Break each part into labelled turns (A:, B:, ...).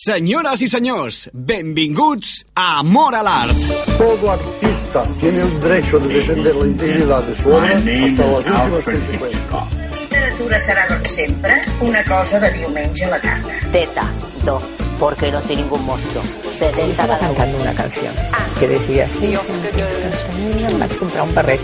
A: Senyores y señores, benvinguts a Amor a l'Art.
B: Todo artista tiene el derecho de defender la integridad de su obra hasta las últimas consecuencias.
C: literatura serà, doncs, sempre una cosa de diumenge a la tarda.
D: Teta, do, porque no soy ningún monstruo. 70
E: Estaba
D: cada uno.
E: cantando una canción que decía así. Em vaig comprar un barret.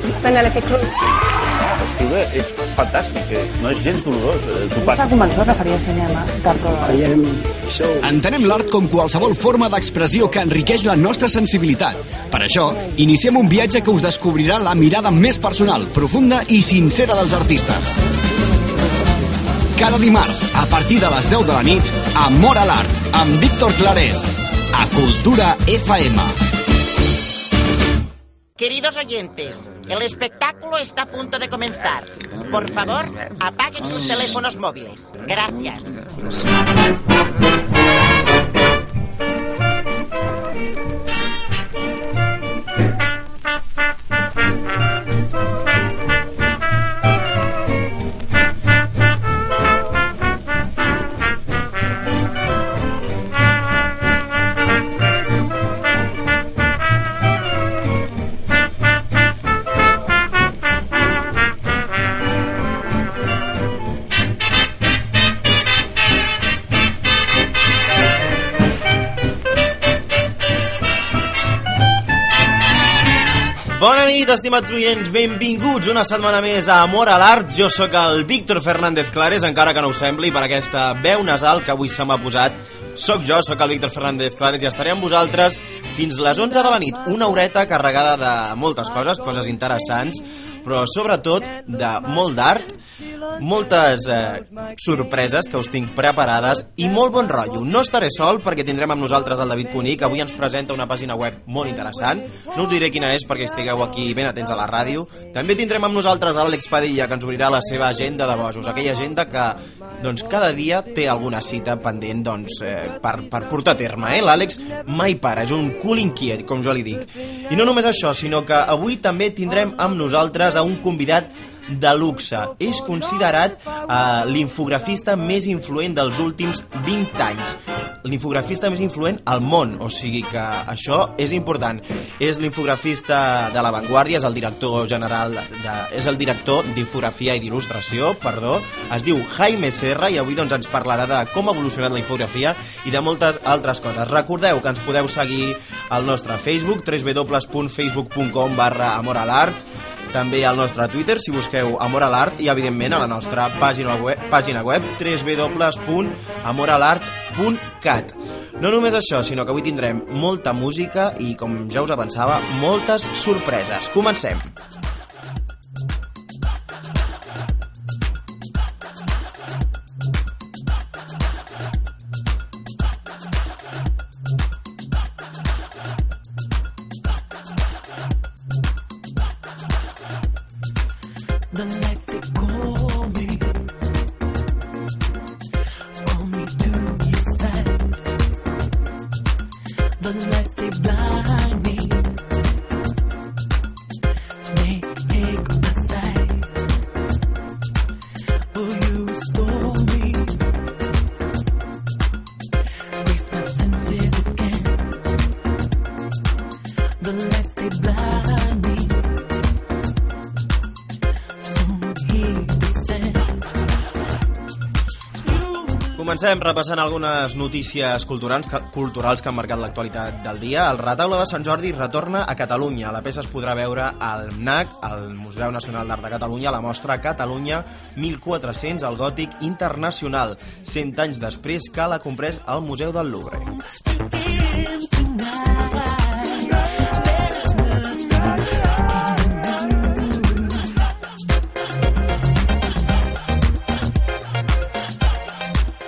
F: Escriure és fantàstic, eh? no és gens dolorós. eh, Tu
G: Està
F: passes
G: convençuda que faria cinema tard o d'hora.
A: Entenem l'art com qualsevol forma d'expressió que enriqueix la nostra sensibilitat. Per això, iniciem un viatge que us descobrirà la mirada més personal, profunda i sincera dels artistes. Cada dimarts, a partir de les 10 de la nit, Amor a l'Art, amb Víctor Clarés, a Cultura FM.
H: Queridos oyentes, el espectáculo está a punto de comenzar. Por favor, apaguen sus teléfonos móviles. Gracias.
I: Nit, estimats oients, benvinguts una setmana més a Amor a l'Art. Jo sóc el Víctor Fernández Clares, encara que no ho sembli, per aquesta veu nasal que avui se m'ha posat. Soc jo, sóc el Víctor Fernández Clares i estaré amb vosaltres fins les 11 de la nit. Una horeta carregada de moltes coses, coses interessants, però sobretot de molt d'art, moltes eh, sorpreses que us tinc preparades i molt bon rotllo. No estaré sol perquè tindrem amb nosaltres el David Cuní, que avui ens presenta una pàgina web molt interessant. No us diré quina és perquè estigueu aquí ben atents a la ràdio. També tindrem amb nosaltres l'Àlex Padilla, que ens obrirà la seva agenda de bojos, aquella agenda que doncs, cada dia té alguna cita pendent doncs, eh, per, per portar a terme. Eh? L'Àlex mai para, és un cul inquiet, com jo li dic. I no només això, sinó que avui també tindrem amb nosaltres a un convidat de luxe. És considerat eh, l'infografista més influent dels últims 20 anys. L'infografista més influent al món, o sigui que això és important. És l'infografista de La Vanguardia, és el director general, de, és el director d'infografia i d'il·lustració, perdó. Es diu Jaime Serra i avui doncs, ens parlarà de com ha evolucionat la infografia i de moltes altres coses. Recordeu que ens podeu seguir al nostre Facebook, www.facebook.com barra amoralart, també al nostre Twitter si busqueu Amor a l'Art i evidentment a la nostra pàgina web, pàgina web www.amoralart.cat No només això, sinó que avui tindrem molta música i, com ja us avançava, moltes sorpreses. Comencem!
J: The
I: Comencem repassant algunes notícies culturals que, culturals que han marcat l'actualitat del dia. El retaule de Sant Jordi retorna a Catalunya. La peça es podrà veure al MNAC, al Museu Nacional d'Art de Catalunya, a la mostra Catalunya 1400, el gòtic internacional. 100 anys després que l'ha comprès al Museu del Louvre.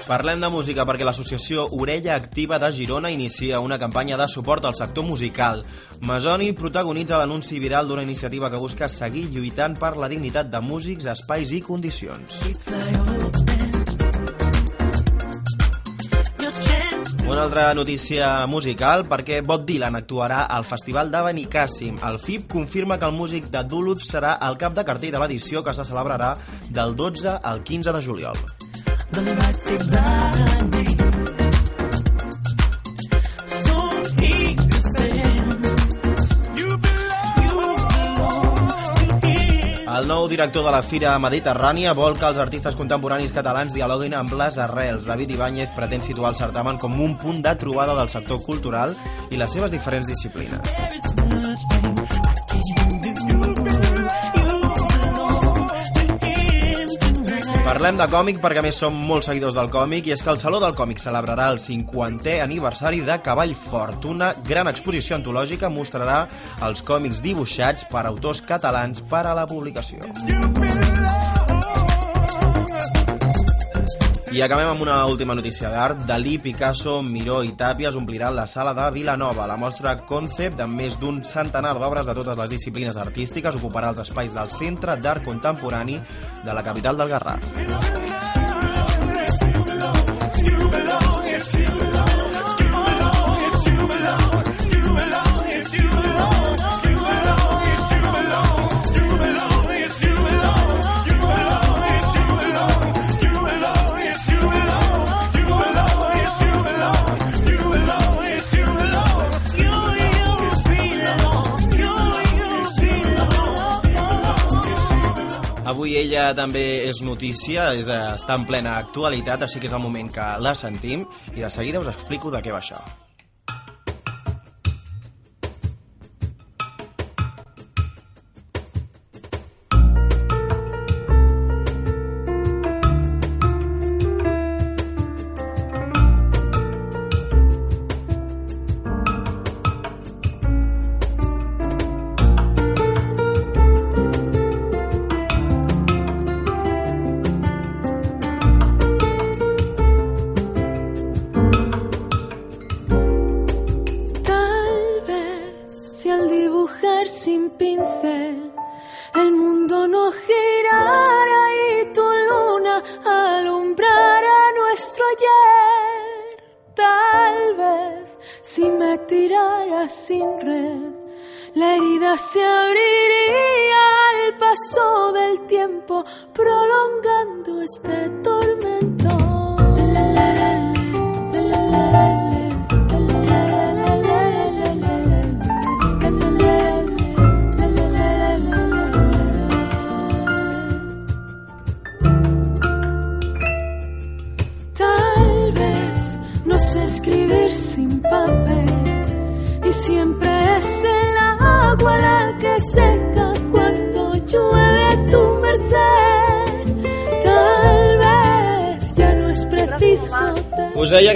I: Parlem de música perquè l'associació Orella Activa de Girona inicia una campanya de suport al sector musical. Masoni protagonitza l'anunci viral d'una iniciativa que busca seguir lluitant per la dignitat de músics, espais i condicions. Una altra notícia musical perquè Bob Dylan actuarà al Festival de Benicàssim. El FIP confirma que el músic de Duluth serà el cap de cartell de l'edició que se celebrarà del 12 al 15 de juliol. El director de la Fira Mediterrània vol que els artistes contemporanis catalans dialoguin amb les arrels. David Ibáñez pretén situar el certamen com un punt de trobada del sector cultural i les seves diferents disciplines. Parlem de còmic perquè més som molt seguidors del còmic i és que el Saló del Còmic celebrarà el 50è aniversari de Cavall Fort. Una gran exposició antològica mostrarà els còmics dibuixats per autors catalans per a la publicació. I acabem amb una última notícia d'art. Dalí, Picasso, Miró i Tàpies ompliran la sala de Vilanova. La mostra Concept, amb més d'un centenar d'obres de totes les disciplines artístiques, ocuparà els espais del Centre d'Art Contemporani de la capital del Garraf. Ella també és notícia, és, eh, està en plena actualitat, així que és el moment que la sentim i de seguida us explico de què va això.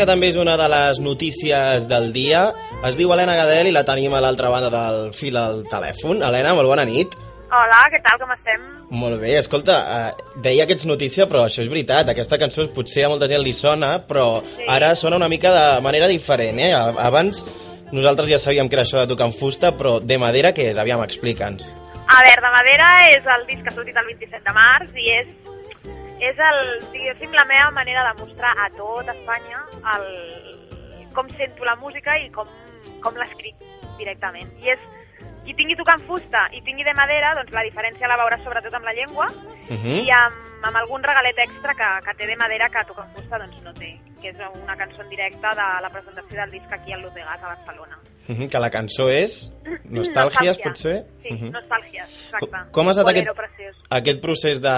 J: Que
I: també és una de les notícies del dia. Es diu Helena Gadel i la tenim a l'altra banda del fil al telèfon. Helena, molt bona nit.
K: Hola, què tal, com estem?
I: Molt bé, escolta, eh, deia que ets notícia, però això és veritat. Aquesta cançó potser a molta gent li sona, però sí. ara sona una mica de manera diferent, eh? Abans nosaltres ja sabíem que era això de tocar en fusta, però de madera què és? Aviam, explica'ns.
K: A veure, de Madera és el disc que ha sortit el 27 de març i és, és el, diguéssim, la meva manera de mostrar a tot Espanya el, com sento la música i com, com l'escric directament. I és qui tingui tocant fusta i tingui de madera, doncs la diferència la veuràs sobretot amb la llengua
I: Mhm.
K: i amb, amb algun regalet extra que, que té de madera que tocant fusta doncs no té, que és una cançó en directe de la presentació del disc aquí al Lutegat a Barcelona.
I: Mhm, Que la cançó és Nostàlgies, potser?
K: Sí,
I: Mhm.
K: Nostàlgies, exacte.
I: Com- com ha estat
K: Bolero
I: aquest-
K: preciós.
I: Aquest procés de,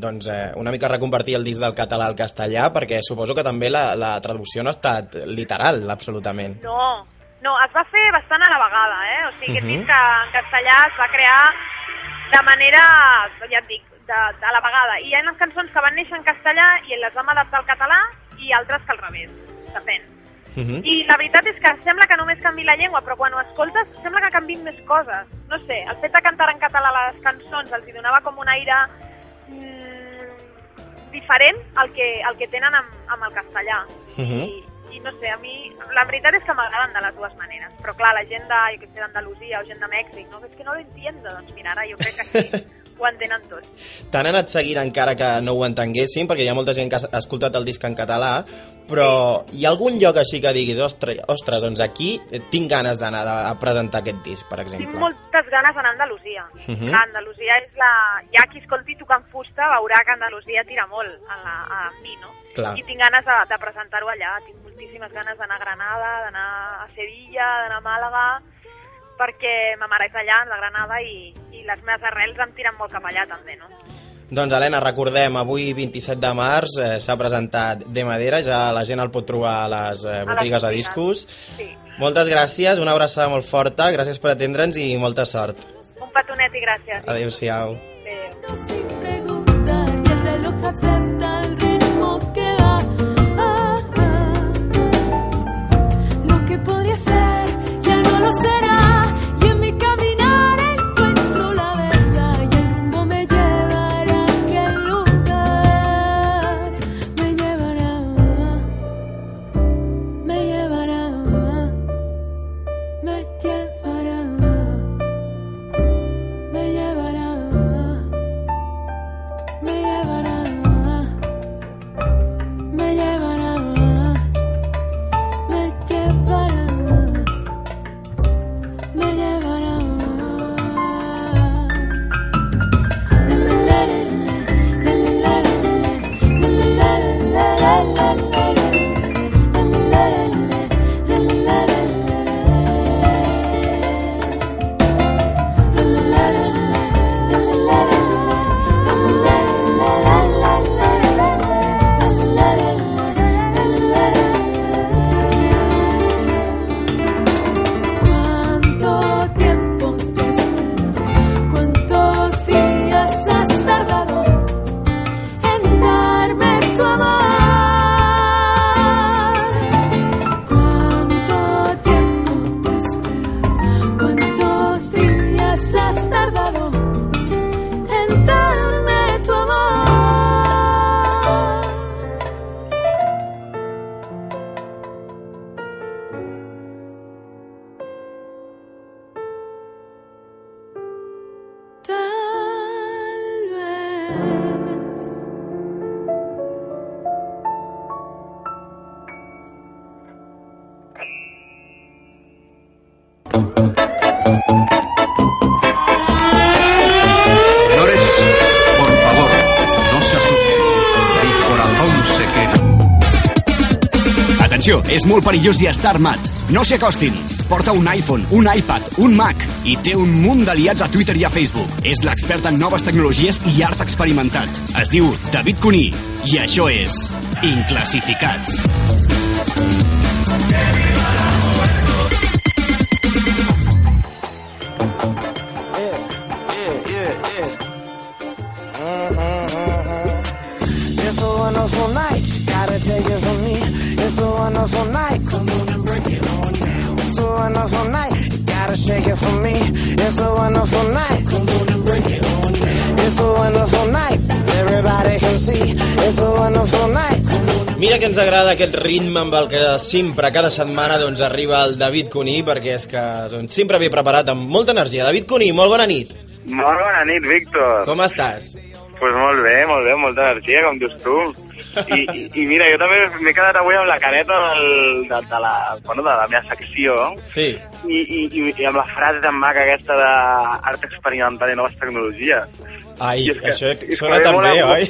I: doncs, eh, una mica reconvertir el disc del català al castellà, perquè suposo que també la, la traducció no ha estat literal, absolutament.
K: No, no, es va fer bastant a la vegada, eh? O sigui, aquest
I: Mhm.
K: disc en castellà es va crear de manera, ja et dic, de, de la vegada. I hi ha unes cançons que van néixer en castellà i les vam adaptar al català i altres que al revés, depèn.
I: Mhm.
K: I la veritat és que sembla que només canvi la llengua, però quan ho escoltes sembla que canvin més coses. No sé, el fet de cantar en català les cançons els hi donava com un aire mm, diferent al que, al que tenen amb, amb el castellà.
I: Mhm.
K: I, I no sé, a mi la veritat és que m'agraden de les dues maneres. Però clar, la gent de, jo que sé, d'Andalusia o gent de Mèxic, no? És que no lo entiendo. Doncs mira, ara jo crec que sí, ho entenen tots.
I: T'han anat seguint encara que no ho entenguessin, perquè hi ha molta gent que ha escoltat el disc en català, però hi ha algun lloc així que diguis, ostres, ostres doncs aquí tinc ganes d'anar a presentar aquest disc, per
K: Tinc
I: exemple.
K: moltes ganes d'anar a Andalusia.
I: Mhm.
K: Clar, Andalusia és la... Ja qui escolti tocant fusta veurà que Andalusia tira molt a, la, a mi, no?
I: Clar.
K: I tinc ganes de, de presentar-ho allà. Tinc moltíssimes ganes d'anar a Granada, d'anar a Sevilla, d'anar a Màlaga... perquè ma mare és allà, de Granada, i, i les meves arrels em tiren molt cap allà també, no?
I: Doncs, Helena, recordem, avui 27 de març eh, s'ha presentat De Madera, ja la gent el pot trobar a les eh,
K: les
I: botigues de
K: botigues.
I: discos.
K: Sí.
I: Moltes gràcies, una abraçada molt forta, gràcies per atendre'ns i molta sort.
K: Un petonet i gràcies.
I: Adéu-siau.
J: Sin preguntar y el reloj acepta el ritmo que va. Ah, ah. Lo que podría ser ya no lo será.
A: És molt perillós i està armat. No s'hi acostin. Porta un iPhone, un iPad, un Mac i té un munt d'aliats a Twitter i a Facebook. És l'expert en noves tecnologies i art experimentat. Es diu David Cuní i això és Inclassificats.
I: Mira que ens agrada aquest ritme amb el que sempre, cada setmana, doncs, arriba el David Cuní, perquè és que doncs, sempre ve preparat amb molta energia. David Cuní, molt bona nit.
L: Molt bona nit, Víctor.
I: Com estàs?
L: Pues molt bé, molt bé, molta energia, com dius tu. I, i, i mira, jo també m'he quedat avui amb la careta del, de, de, la, bueno, de la meva secció
I: Sí.
L: i, i, i, i amb la frase tan maca aquesta d'art experimental i noves tecnologies.
I: Ai,
L: I és que-
I: això sona tan bé, oi?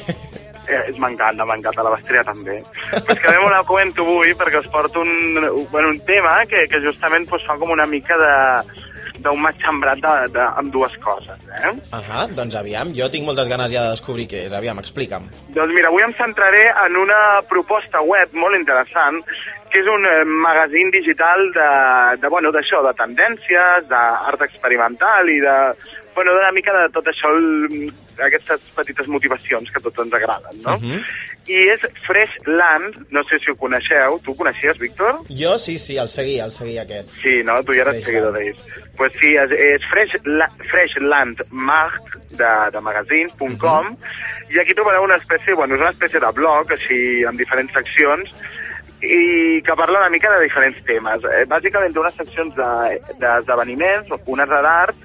L: Eh, m'encanta, m'encanta, la Bastria també. Però és que me la comento avui perquè us porto un, bueno, un tema que, que justament pues, fa com una mica de d'un sembrat de, de, amb dues coses, eh?
I: Ahà, doncs aviam, jo tinc moltes ganes ja de descobrir què és. Aviam, explica'm.
L: Doncs mira, avui em centraré en una proposta web molt interessant, que és un eh, magazín digital de, de bueno, d'això, de tendències, d'art experimental i de, bueno, d'una mica de tot això, el, aquestes petites motivacions que a tots ens agraden, no?
I: Mhm.
L: I és Freshland, no sé si ho coneixeu, tu ho coneixies, Víctor?
I: Jo sí, sí, el seguia, el seguia aquest.
L: Sí, no? Tu ja eres seguidor d'ells. Pues sí, és, és Fresh, la, Freshland Mag de, de magazine.com i aquí trobareu una espècie, bueno, és una espècie de blog, així, amb diferents seccions, i que parla una mica de diferents temes. Eh, bàsicament té unes seccions de- d'esdeveniments, de, unes d'art,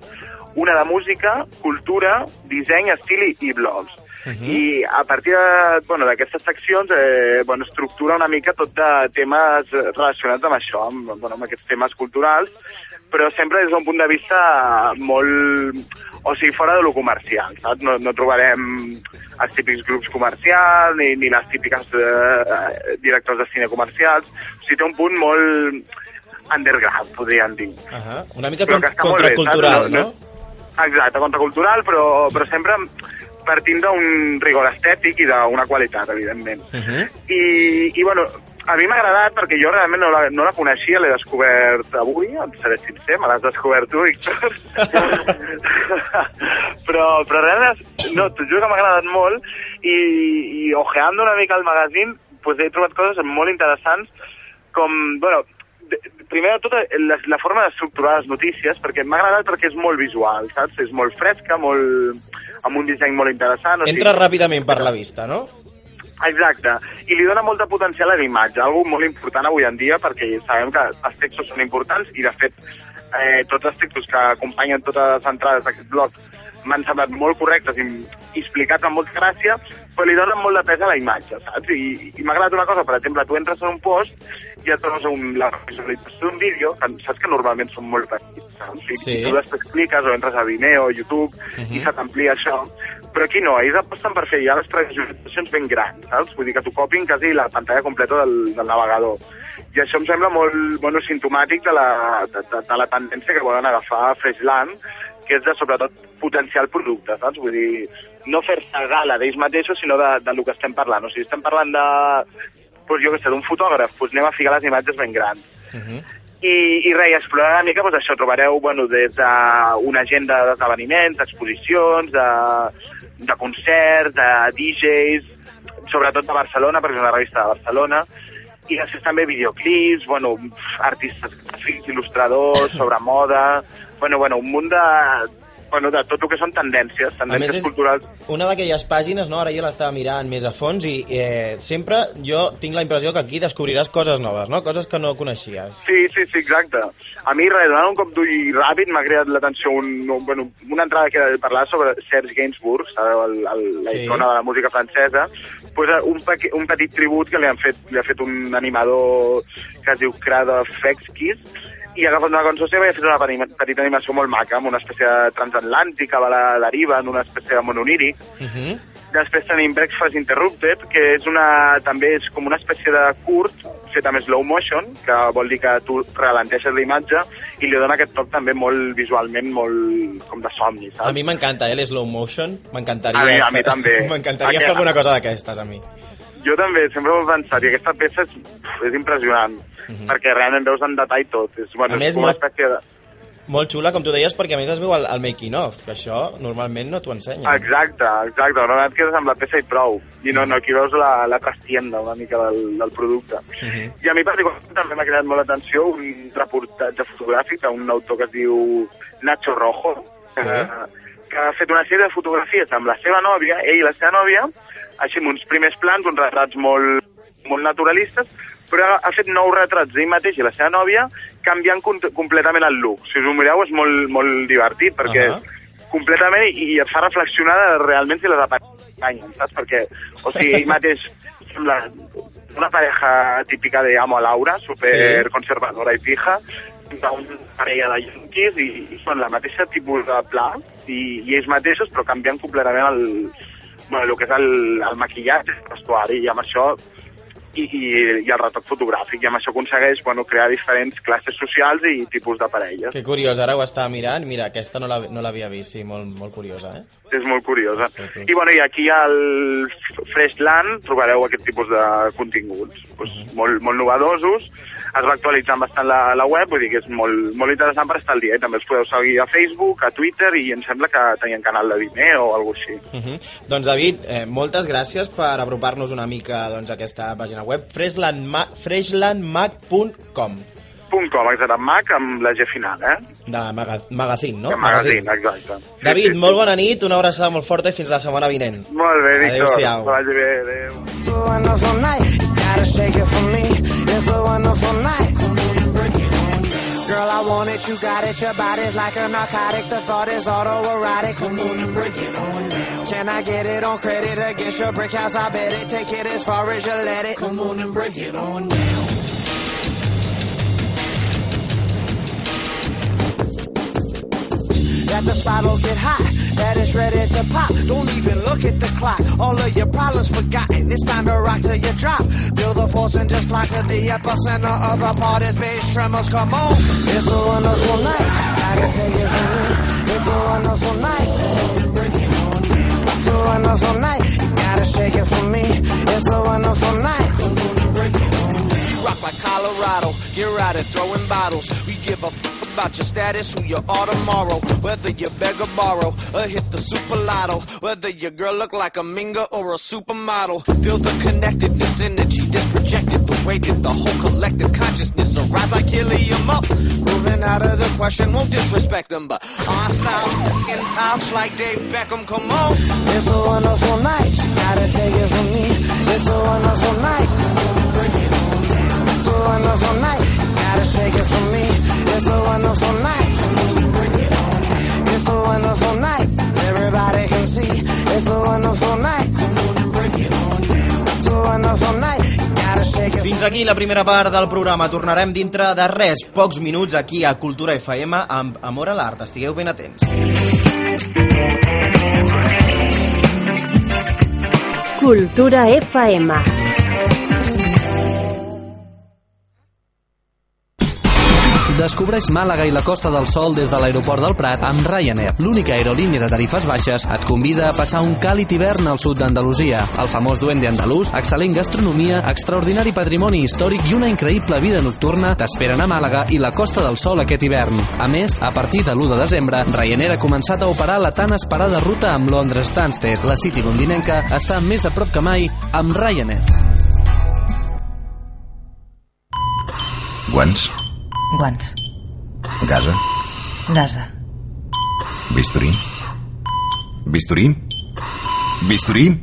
L: una de música, cultura, disseny, estil i, i blogs. I a partir de, bueno, d'aquestes seccions eh, bueno, estructura una mica tot de temes relacionats amb això, amb, bueno, amb aquests temes culturals, però sempre des d'un punt de vista molt... O sigui, fora de lo comercial, saps? No, no trobarem els típics grups comercials ni, ni les típiques eh, directors de cine comercials. O sigui, té un punt molt underground, podríem dir.
I: Uh -huh. Una mica con
L: bé,
I: contracultural,
L: saps?
I: no?
L: Exacte, contracultural, però, però sempre partint d'un rigor estètic i d'una qualitat, evidentment.
I: Uh -huh.
L: I, i bueno, a mi m'ha agradat perquè jo realment no la, no la coneixia, l'he descobert avui, em seré sincer, me l'has descobert tu, Víctor. però, però realment, no, t'ho juro que m'ha agradat molt i, i ojeando una mica el magazine pues, he trobat coses molt interessants com, bueno, primer de tot la, la forma d'estructurar les notícies, perquè m'ha agradat perquè és molt visual, saps? És molt fresca, molt, amb un disseny molt interessant. O
I: Entra ràpidament per la vista, no?
L: Exacte, i li dona molta potencial a l'imatge, algo molt important avui en dia perquè sabem que els textos són importants i de fet eh, tots els textos que acompanyen totes les entrades d'aquest blog m'han semblat molt correctes i, i explicats amb molta gràcia, però li donen molt de pes a la imatge, saps? I, i m'ha agradat una cosa, per exemple, tu entres en un post i et trobes un, la visualització d'un vídeo, que saps que normalment són molt petits, saps? I,
I: Sí.
L: i tu després cliques o entres a Vimeo, YouTube, i se t'amplia això. Però aquí no, ells aposten per fer ja les visualitzacions ben grans, saps? Vull dir que t'ho copin quasi la pantalla completa del, del navegador. I això em sembla molt bueno, sintomàtic de la, de, de, de la tendència que volen agafar a Freshland, que és de, sobretot, potenciar el producte, saps? Vull dir, no fer-se gala d'ells mateixos, sinó de, de lo que estem parlant. O sigui, estem parlant de, pues, jo què sé, d'un fotògraf, doncs anem a ficar les imatges ben grans. I, i res, i explorant una mica, doncs això, trobareu, bueno, des d'una agenda d'esdeveniments, d'exposicions, de, de concerts, de DJs, sobretot de Barcelona, perquè és una revista de Barcelona, i després també videoclips, bueno, artistes gràfics, il·lustradors, sobre moda, bueno, bueno, un munt de, bueno, de tot el que són tendències,
I: més,
L: tendències
I: és
L: culturals.
I: una d'aquelles pàgines, no? ara jo l'estava mirant més a fons i eh, sempre jo tinc la impressió que aquí descobriràs coses noves, no? coses que no coneixies.
L: Sí, sí, sí, exacte. A mi, res, donant un cop d'ull ràpid m'ha creat l'atenció un, un, bueno, una entrada que parlava sobre Serge Gainsbourg, sabeu, el, el, la
I: Sí.
L: icona de la música francesa, pues, eh, un, un petit tribut que li, han fet, li ha fet un animador que es diu Krada Fexkis, i ha agafat una cançó seva i ha fet una petita animació molt maca, amb una espècie de transatlàntica a la deriva, en una espècie de mononiri,
I: Uh -huh.
L: Després tenim Breakfast Interrupted, que és una, també és com una espècie de curt fet amb slow motion, que vol dir que tu ralenteixes la imatge i li dona aquest toc també molt visualment, molt com de somni,
I: A
L: saps?
I: mi m'encanta, eh, el slow motion. M'encantaria
L: A mi- a mi també.
I: M'encantaria fer alguna cosa d'aquestes, a mi.
L: Jo també sempre ho he pensat, i aquesta peça és, és impressionant, perquè realment veus en detall tot. És, bueno.
I: A més,
L: és com una
I: molt-
L: espècie de...
I: Molt xula, com tu deies, perquè a més es veu el, el making of, que això normalment no t'ho ensenya.
L: Exacte, exacte. No et quedes amb la peça i prou. I no, no, aquí veus la, la trastienda una mica del, del producte.
I: Mhm.
L: I a mi particularment també m'ha cridat molt l'atenció un reportatge fotogràfic d'un autor que es diu Nacho Rojo,
I: Sí.
L: que, que ha fet una sèrie de fotografies amb la seva nòvia, ell i la seva nòvia, així amb uns primers plans, uns retrats molt, molt naturalistes, però ha, fet nou retrats d'ell mateix i la seva nòvia canviant com, completament el look. Si us ho mireu és molt, molt divertit, perquè
I: Ahà.
L: completament i, i et fa reflexionar de realment si les apanyen, saps? Perquè, o sigui, ell mateix sembla una pareja típica de amo a Laura, super
I: Sí.
L: conservadora i pija, una parella de yanquis i, i són la mateixa tipus de pla i, i ells mateixos però canviant completament el, bueno, el que és el, el maquillatge, el vestuari i amb això i, i, i el retoc fotogràfic i amb això aconsegueix bueno, crear diferents classes socials i tipus de parelles.
I: Que curiós, ara ho estava mirant. Mira, aquesta no la- no l'havia vist, sí, molt, molt curiosa, eh?
L: És molt curiosa.
I: Fotos.
L: I, bueno, i aquí al Freshland trobareu aquest tipus de continguts, pues, molt, molt novedosos. Es va actualitzant bastant la, la web, vull dir que és molt, molt interessant per estar al dia. I també els podeu seguir a Facebook, a Twitter, i em sembla que tenien canal de Vimeo o alguna cosa així.
I: Uh -huh. Doncs David, eh, moltes gràcies per apropar-nos una mica doncs, a aquesta pàgina web, freshlandma freshlandmag.com
L: Punt .com, exacte, Mac amb la G final, eh?
I: de maga magazine, no?
L: De magazine, exacte.
I: David, molt bona nit, una abraçada molt forta i fins la setmana vinent.
L: Molt bé, Víctor.
I: Adéu-siau.
L: Que vagi bé, adéu.
M: Girl, I want it, you got it. Your body's like a narcotic. The thought is autoerotic. Come on and break it on down. Can I get it on credit against your brick house? I bet it. Take it as far as you let it. Come on and break it on down. Let the spot'll get hot. That it's ready to pop. Don't even look at the clock. All of your problems forgotten. It's time to rock till you drop. Feel the force and just fly to the epicenter of the party's bass tremors. Come on, it's a wonderful night. I can take it from. It's a wonderful night. It's a wonderful night. You gotta shake it for me. It's a wonderful night. Rock like Colorado. Get right at throwing bottles. We give a about your status, who you are tomorrow. Whether you beg or borrow, or hit the super lotto. Whether your girl look like a minga or a supermodel. Feel the connectedness, energy that's projected. The way that the whole collective consciousness arrives like helium up. Moving out of the question, won't disrespect them, but our style fucking pouch like Dave Beckham. Come on, it's a wonderful night. Gotta take it from me. It's a wonderful night.
I: Aquí la primera part del programa. Tornarem dintre de res, pocs minuts, aquí a Cultura FM amb Amor a l'Art. Estigueu ben atents.
N: Cultura FM.
O: Descobreix Màlaga i la Costa del Sol des de l'aeroport del Prat amb Ryanair. L'única aerolínia de tarifes baixes et convida a passar un càlid hivern al sud d'Andalusia. El famós duende andalús, excel·lent gastronomia, extraordinari patrimoni històric i una increïble vida nocturna t'esperen a Màlaga i la Costa del Sol aquest hivern. A més, a partir de l'1 de desembre, Ryanair ha començat a operar la tan esperada ruta amb Londres Stansted. La City londinenca està més a prop que mai amb Ryanair.
P: Guants. gasa,
Q: Gasa.
P: bisturí. Bisturí? Bisturí?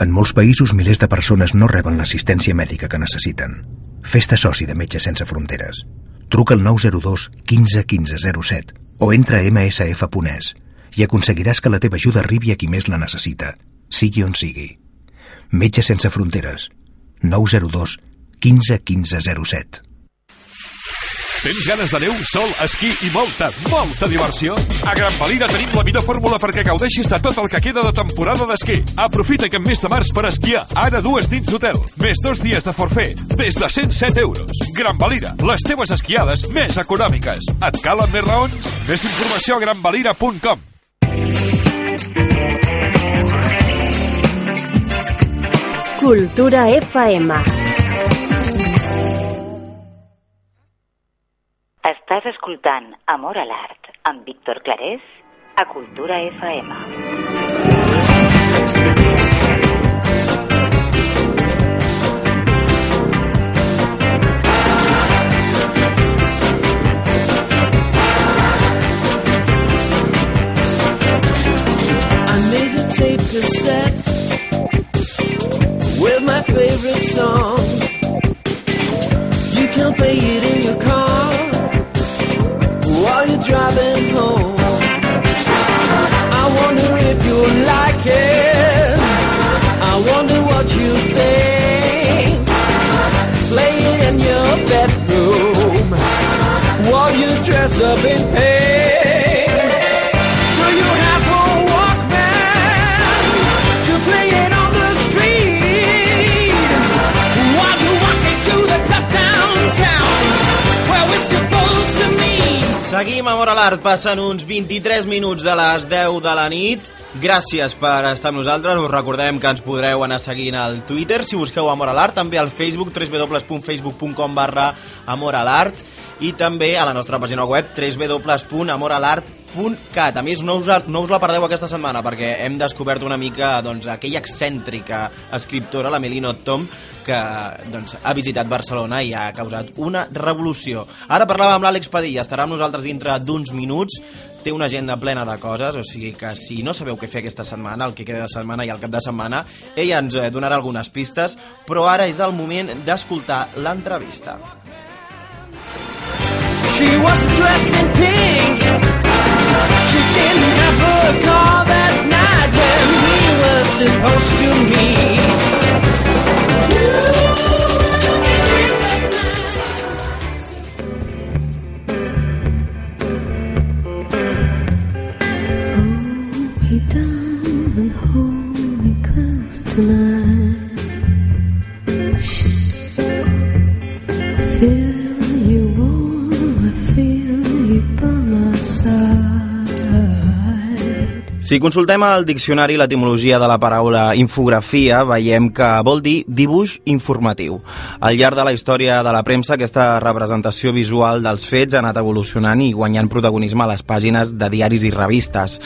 P: En molts països, milers de persones no reben l'assistència mèdica que necessiten. Fes-te soci de Metges Sense Fronteres. Truca al 902 15 15 07 o entra a msf.es i aconseguiràs que la teva ajuda arribi a qui més la necessita, sigui on sigui. Metges Sense Fronteres. 902 15 15 07
R: Tens ganes de neu, sol, esquí i molta, molta diversió? A Gran Valira tenim la millor fórmula perquè gaudeixis de tot el que queda de temporada d'esquí. Aprofita aquest mes de març per esquiar, ara dues nits d'hotel, més dos dies de forfet, des de 107 euros. Gran Valira, les teves esquiades més econòmiques. Et calen més raons? Més informació a granvalira.com.
N: Cultura FM.
D: Estàs escoltant Amor a l'Art amb Víctor Clarés a Cultura FM.
J: I made a tape cassette with my favorite songs. You can play it in your car while you're driving home. I wonder if you like it. I wonder what you think. Play it in your bedroom while you dress up in pink.
I: Seguim a Amor a l'Art, passen uns 23 minuts de les 10 de la nit. Gràcies per estar amb nosaltres. Us recordem que ens podreu anar seguint al Twitter si busqueu Amor a l'Art, també al Facebook, www.facebook.com barra Amor a l'Art i també a la nostra pàgina web www.amoralart.cat A més, no us, no us la perdeu aquesta setmana perquè hem descobert una mica doncs, aquella excèntrica escriptora, la Melino Tom, que doncs, ha visitat Barcelona i ha causat una revolució. Ara parlava amb l'Àlex Padilla, estarà amb nosaltres dintre d'uns minuts, té una agenda plena de coses, o sigui que si no sabeu què fer aquesta setmana, el que queda de setmana i el cap de setmana, ella ens eh, donarà algunes pistes, però ara és el moment d'escoltar l'entrevista.
J: She wasn't dressed in pink. She didn't have a car that night when we were supposed to meet.
B: Si consultem al diccionari l'etimologia de la paraula infografia, veiem que vol dir dibuix informatiu. Al llarg de la història de la premsa, aquesta representació visual dels fets ha anat evolucionant i guanyant protagonisme a les pàgines de diaris i revistes.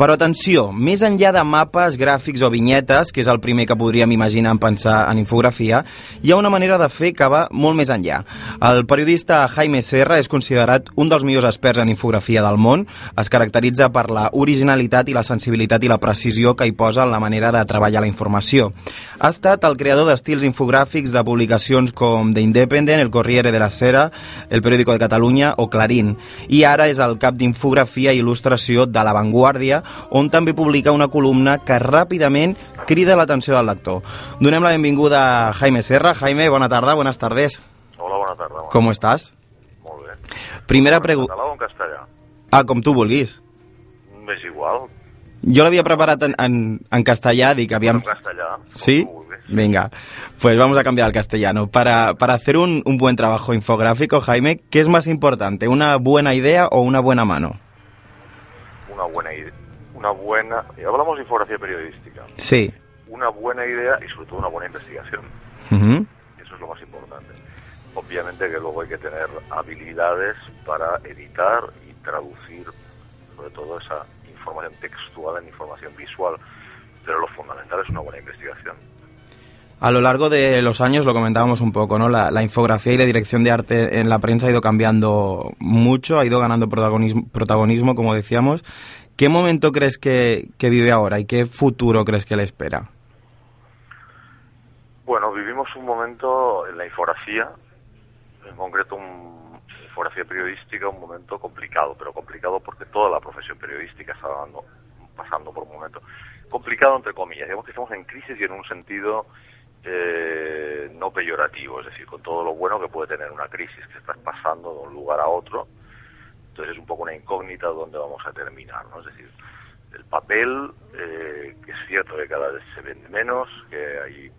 B: Però atenció, més enllà de mapes, gràfics o vinyetes, que és el primer que podríem imaginar en pensar en infografia, hi ha una manera de fer que va molt més enllà. El periodista Jaime Serra és considerat un dels millors experts en infografia del món, es caracteritza per la originalitat i la sensibilitat i la precisió que hi posa en la manera de treballar la informació. Ha estat el creador d'estils infogràfics de publicacions com The Independent, El Corriere de la Sera, El Periódico de Catalunya o Clarín. I ara és el cap d'infografia i il·lustració de La Vanguardia, on també publica una columna que ràpidament crida l'atenció del lector. Donem la benvinguda a Jaime Serra. Jaime, bona tarda, buenas tardes.
S: Hola, bona tarda. Bona.
B: ¿Cómo estás?
S: Molt bé.
B: Primera
S: En
B: pregunta...
S: català o en castellà?
B: Ah, com tu vulguis.
S: M'és igual.
B: Jo l'havia preparat en, en, en castellà, dic, aviam...
S: En castellà.
B: ¿Sí? Venga, pues vamos a cambiar al castellano. Para, para hacer un, un buen trabajo infográfico, Jaime, ¿qué es más importante? ¿Una buena idea o una buena mano?
S: Una buena idea. Una buena... y hablamos de infografía periodística.
B: Sí.
S: Una buena idea y sobre todo una buena investigación. Eso es lo más importante. Obviamente que luego hay que tener habilidades para editar y traducir sobre todo esa información textual en información visual. Pero lo fundamental es una buena investigación.
B: A lo largo de los años, lo comentábamos un poco, ¿no? La, la infografía y la dirección de arte en la prensa ha ido cambiando mucho, ha ido ganando protagonismo, protagonismo como decíamos. ¿Qué momento crees que, que vive ahora y qué futuro crees que le espera?
S: Bueno, vivimos un momento en la infografía, en concreto un, infografía periodística, un momento complicado, pero complicado porque toda la profesión periodística está dando- pasando por un momento complicado entre comillas. Digamos que estamos en crisis y en un sentido eh, no peyorativo, es decir, con todo lo bueno que puede tener una crisis que estás pasando de un lugar a otro. Entonces es un poco una incógnita dónde vamos a terminar, ¿no? Es decir, el papel, eh, que es cierto que cada vez se vende menos, que hay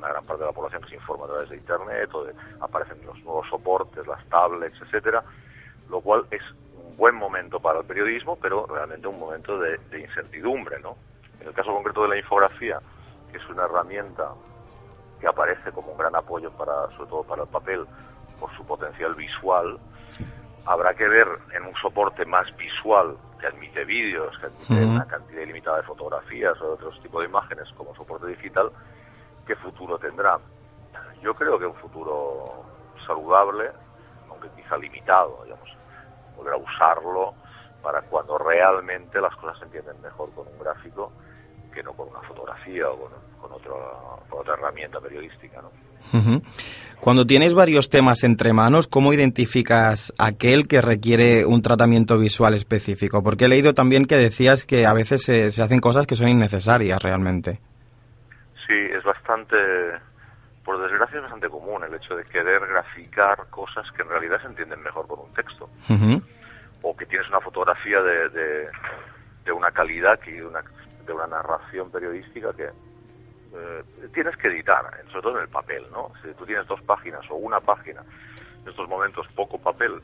S: una gran parte de la población que se informa a través de internet o de, aparecen los nuevos soportes, las tablets, etcétera, lo cual es un buen momento para el periodismo, pero realmente un momento de, de incertidumbre, ¿no? En el caso concreto de la infografía, que es una herramienta que aparece como un gran apoyo para, sobre todo para el papel, por su potencial visual, habrá que ver en un soporte más visual que admite vídeos, que admite una cantidad ilimitada de fotografías o de otros tipos de imágenes como soporte digital, qué futuro tendrá. Yo creo que un futuro saludable, aunque quizá limitado, digamos, poder usarlo para cuando realmente las cosas se entienden mejor con un gráfico que no con una fotografía o con, con otra, con otra herramienta periodística, ¿no?
B: Cuando tienes varios temas entre manos, ¿cómo identificas aquel que requiere un tratamiento visual específico? Porque he leído también que decías que a veces se, se hacen cosas que son innecesarias realmente.
S: Sí, es bastante, por desgracia es bastante común el hecho de querer graficar cosas que en realidad se entienden mejor con un texto. O que tienes una fotografía de, de, de una calidad que de una, de una narración periodística que eh, tienes que editar, en- sobre todo en el papel, ¿no? Si tú tienes dos páginas o una página, en estos momentos poco papel,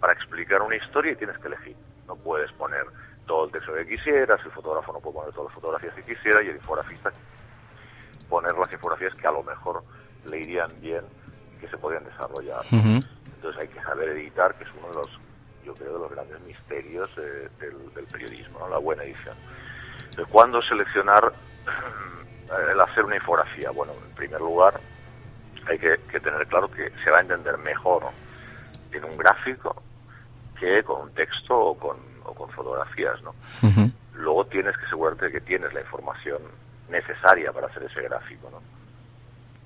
S: para explicar una historia y tienes que elegir. No puedes poner todo el texto que quisieras, el fotógrafo no puede poner todas las fotografías que quisiera y el infografista poner las infografías que a lo mejor le irían bien y que se podrían desarrollar. Entonces hay que saber editar, que es uno de los, yo creo, de los grandes misterios eh, del, del periodismo, ¿no? la buena edición. Entonces, ¿cuándo seleccionar el hacer una infografía? Bueno, en primer lugar, hay que, que tener claro que se va a entender mejor en un gráfico que con un texto o con, o con fotografías, ¿no? Luego tienes que asegurarte de que tienes la información necesaria para hacer ese gráfico, ¿no?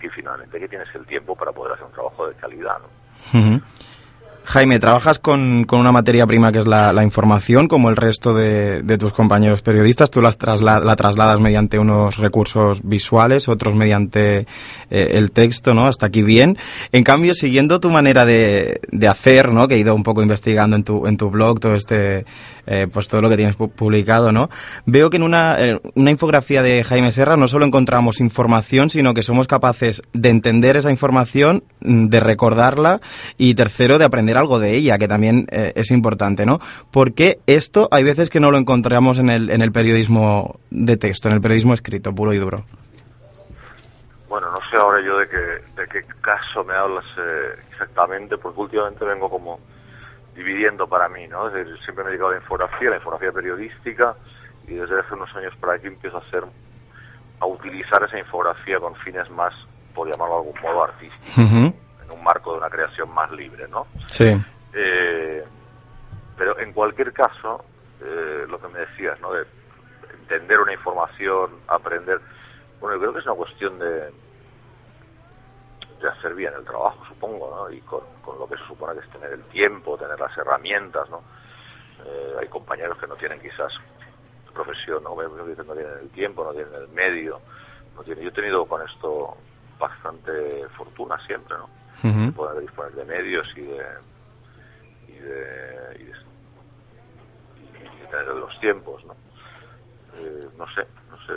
S: Y finalmente que tienes el tiempo para poder hacer un trabajo de calidad, ¿no?
B: Jaime, trabajas con, con una materia prima que es la, la información, como el resto de, de tus compañeros periodistas. Tú las trasla- la trasladas mediante unos recursos visuales, otros mediante eh, el texto, ¿no? Hasta aquí bien. En cambio, siguiendo tu manera de, de hacer, ¿no? Que he ido un poco investigando en tu, en tu blog, todo este, eh, pues todo lo que tienes pu- publicado, ¿no? Veo que en una, eh, una infografía de Jaime Serra no solo encontramos información, sino que somos capaces de entender esa información, mm, de recordarla y tercero, de aprender algo de ella, que también eh, es importante, ¿no? Porque esto hay veces que no lo encontramos en el, en el periodismo de texto, en el periodismo escrito, puro y duro.
S: Bueno, no sé ahora yo de qué, de qué caso me hablas eh, exactamente, porque últimamente vengo como dividiendo para mí, ¿no? Es decir, siempre me he dedicado a la infografía, la infografía periodística, y desde hace unos años para aquí empiezo a hacer, a utilizar esa infografía con fines más, por llamarlo de algún modo, artísticos. En un marco de una creación más libre, ¿no?
B: Sí.
S: Eh, pero en cualquier caso, eh, lo que me decías, ¿no? De entender una información, aprender. Bueno, yo creo que es una cuestión de, de hacer bien el trabajo, supongo, ¿no? Y con, con lo que se supone que es tener el tiempo, tener las herramientas, ¿no? Eh, hay compañeros que no tienen quizás profesión, ¿no? No tienen el tiempo, no tienen el medio, no tienen... Yo he tenido con esto bastante fortuna siempre, ¿no? Poder disponer de medios y de y de, y de, y de tener los tiempos no Eh, no sé no sé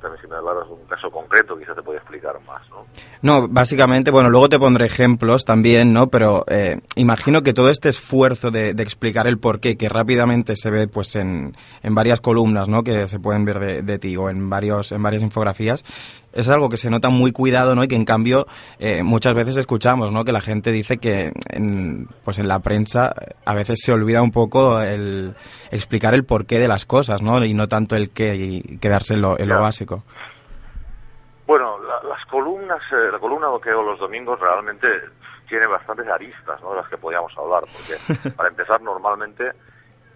S: también si me hablaras de un caso concreto quizás te podía explicar más no
B: No, básicamente, bueno, luego te pondré ejemplos también, ¿no? Pero eh, imagino que todo este esfuerzo de, de explicar el porqué, que rápidamente se ve pues en, en varias columnas, ¿no? Que se pueden ver de, de ti o en, varios, en varias infografías, es algo que se nota muy cuidado, ¿no? Y que en cambio eh, muchas veces escuchamos, ¿no? Que la gente dice que en, pues en la prensa eh, a veces se olvida un poco el explicar el porqué de las cosas, ¿no? Y no tanto el qué y quedarse en lo, en lo básico.
S: bueno la- las columnas eh, la columna que los domingos realmente tiene bastantes aristas no de las que podíamos hablar porque para empezar normalmente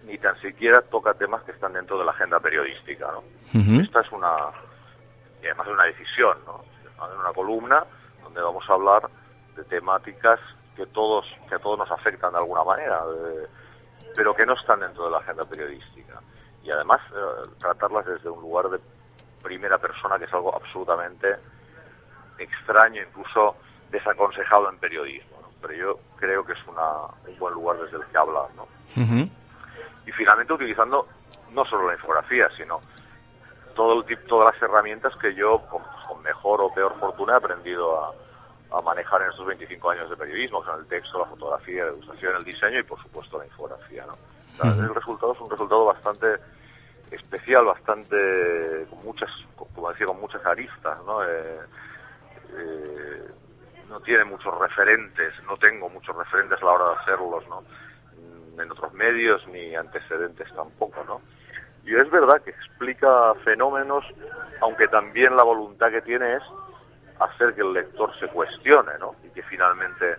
S: ni tan siquiera toca temas que están dentro de la agenda periodística no esta es una y además es una decisión no en una columna donde vamos a hablar de temáticas que todos que a todos nos afectan de alguna manera pero que no están dentro de la agenda periodística y además eh, tratarlas desde un lugar de primera persona que es algo absolutamente extraño incluso desaconsejado en periodismo ¿no? pero yo creo que es una, un buen lugar desde el que hablar ¿no? Y finalmente utilizando no solo la infografía, sino todo el todas las herramientas que yo, con, con mejor o peor fortuna, he aprendido a, a manejar en estos 25 años de periodismo, que son el texto, la fotografía, la ilustración, el diseño y, por supuesto, la infografía. ¿no? O sea,
B: Ujú.
S: El resultado es un resultado bastante especial, bastante, con muchas, como decía, con muchas aristas, ¿no? Eh, eh, no tiene muchos referentes, no tengo muchos referentes a la hora de hacerlos, ¿no? Mm, En otros medios ni antecedentes tampoco, ¿no? Y es verdad que explica fenómenos, aunque también la voluntad que tiene es hacer que el lector se cuestione, ¿no? Y que finalmente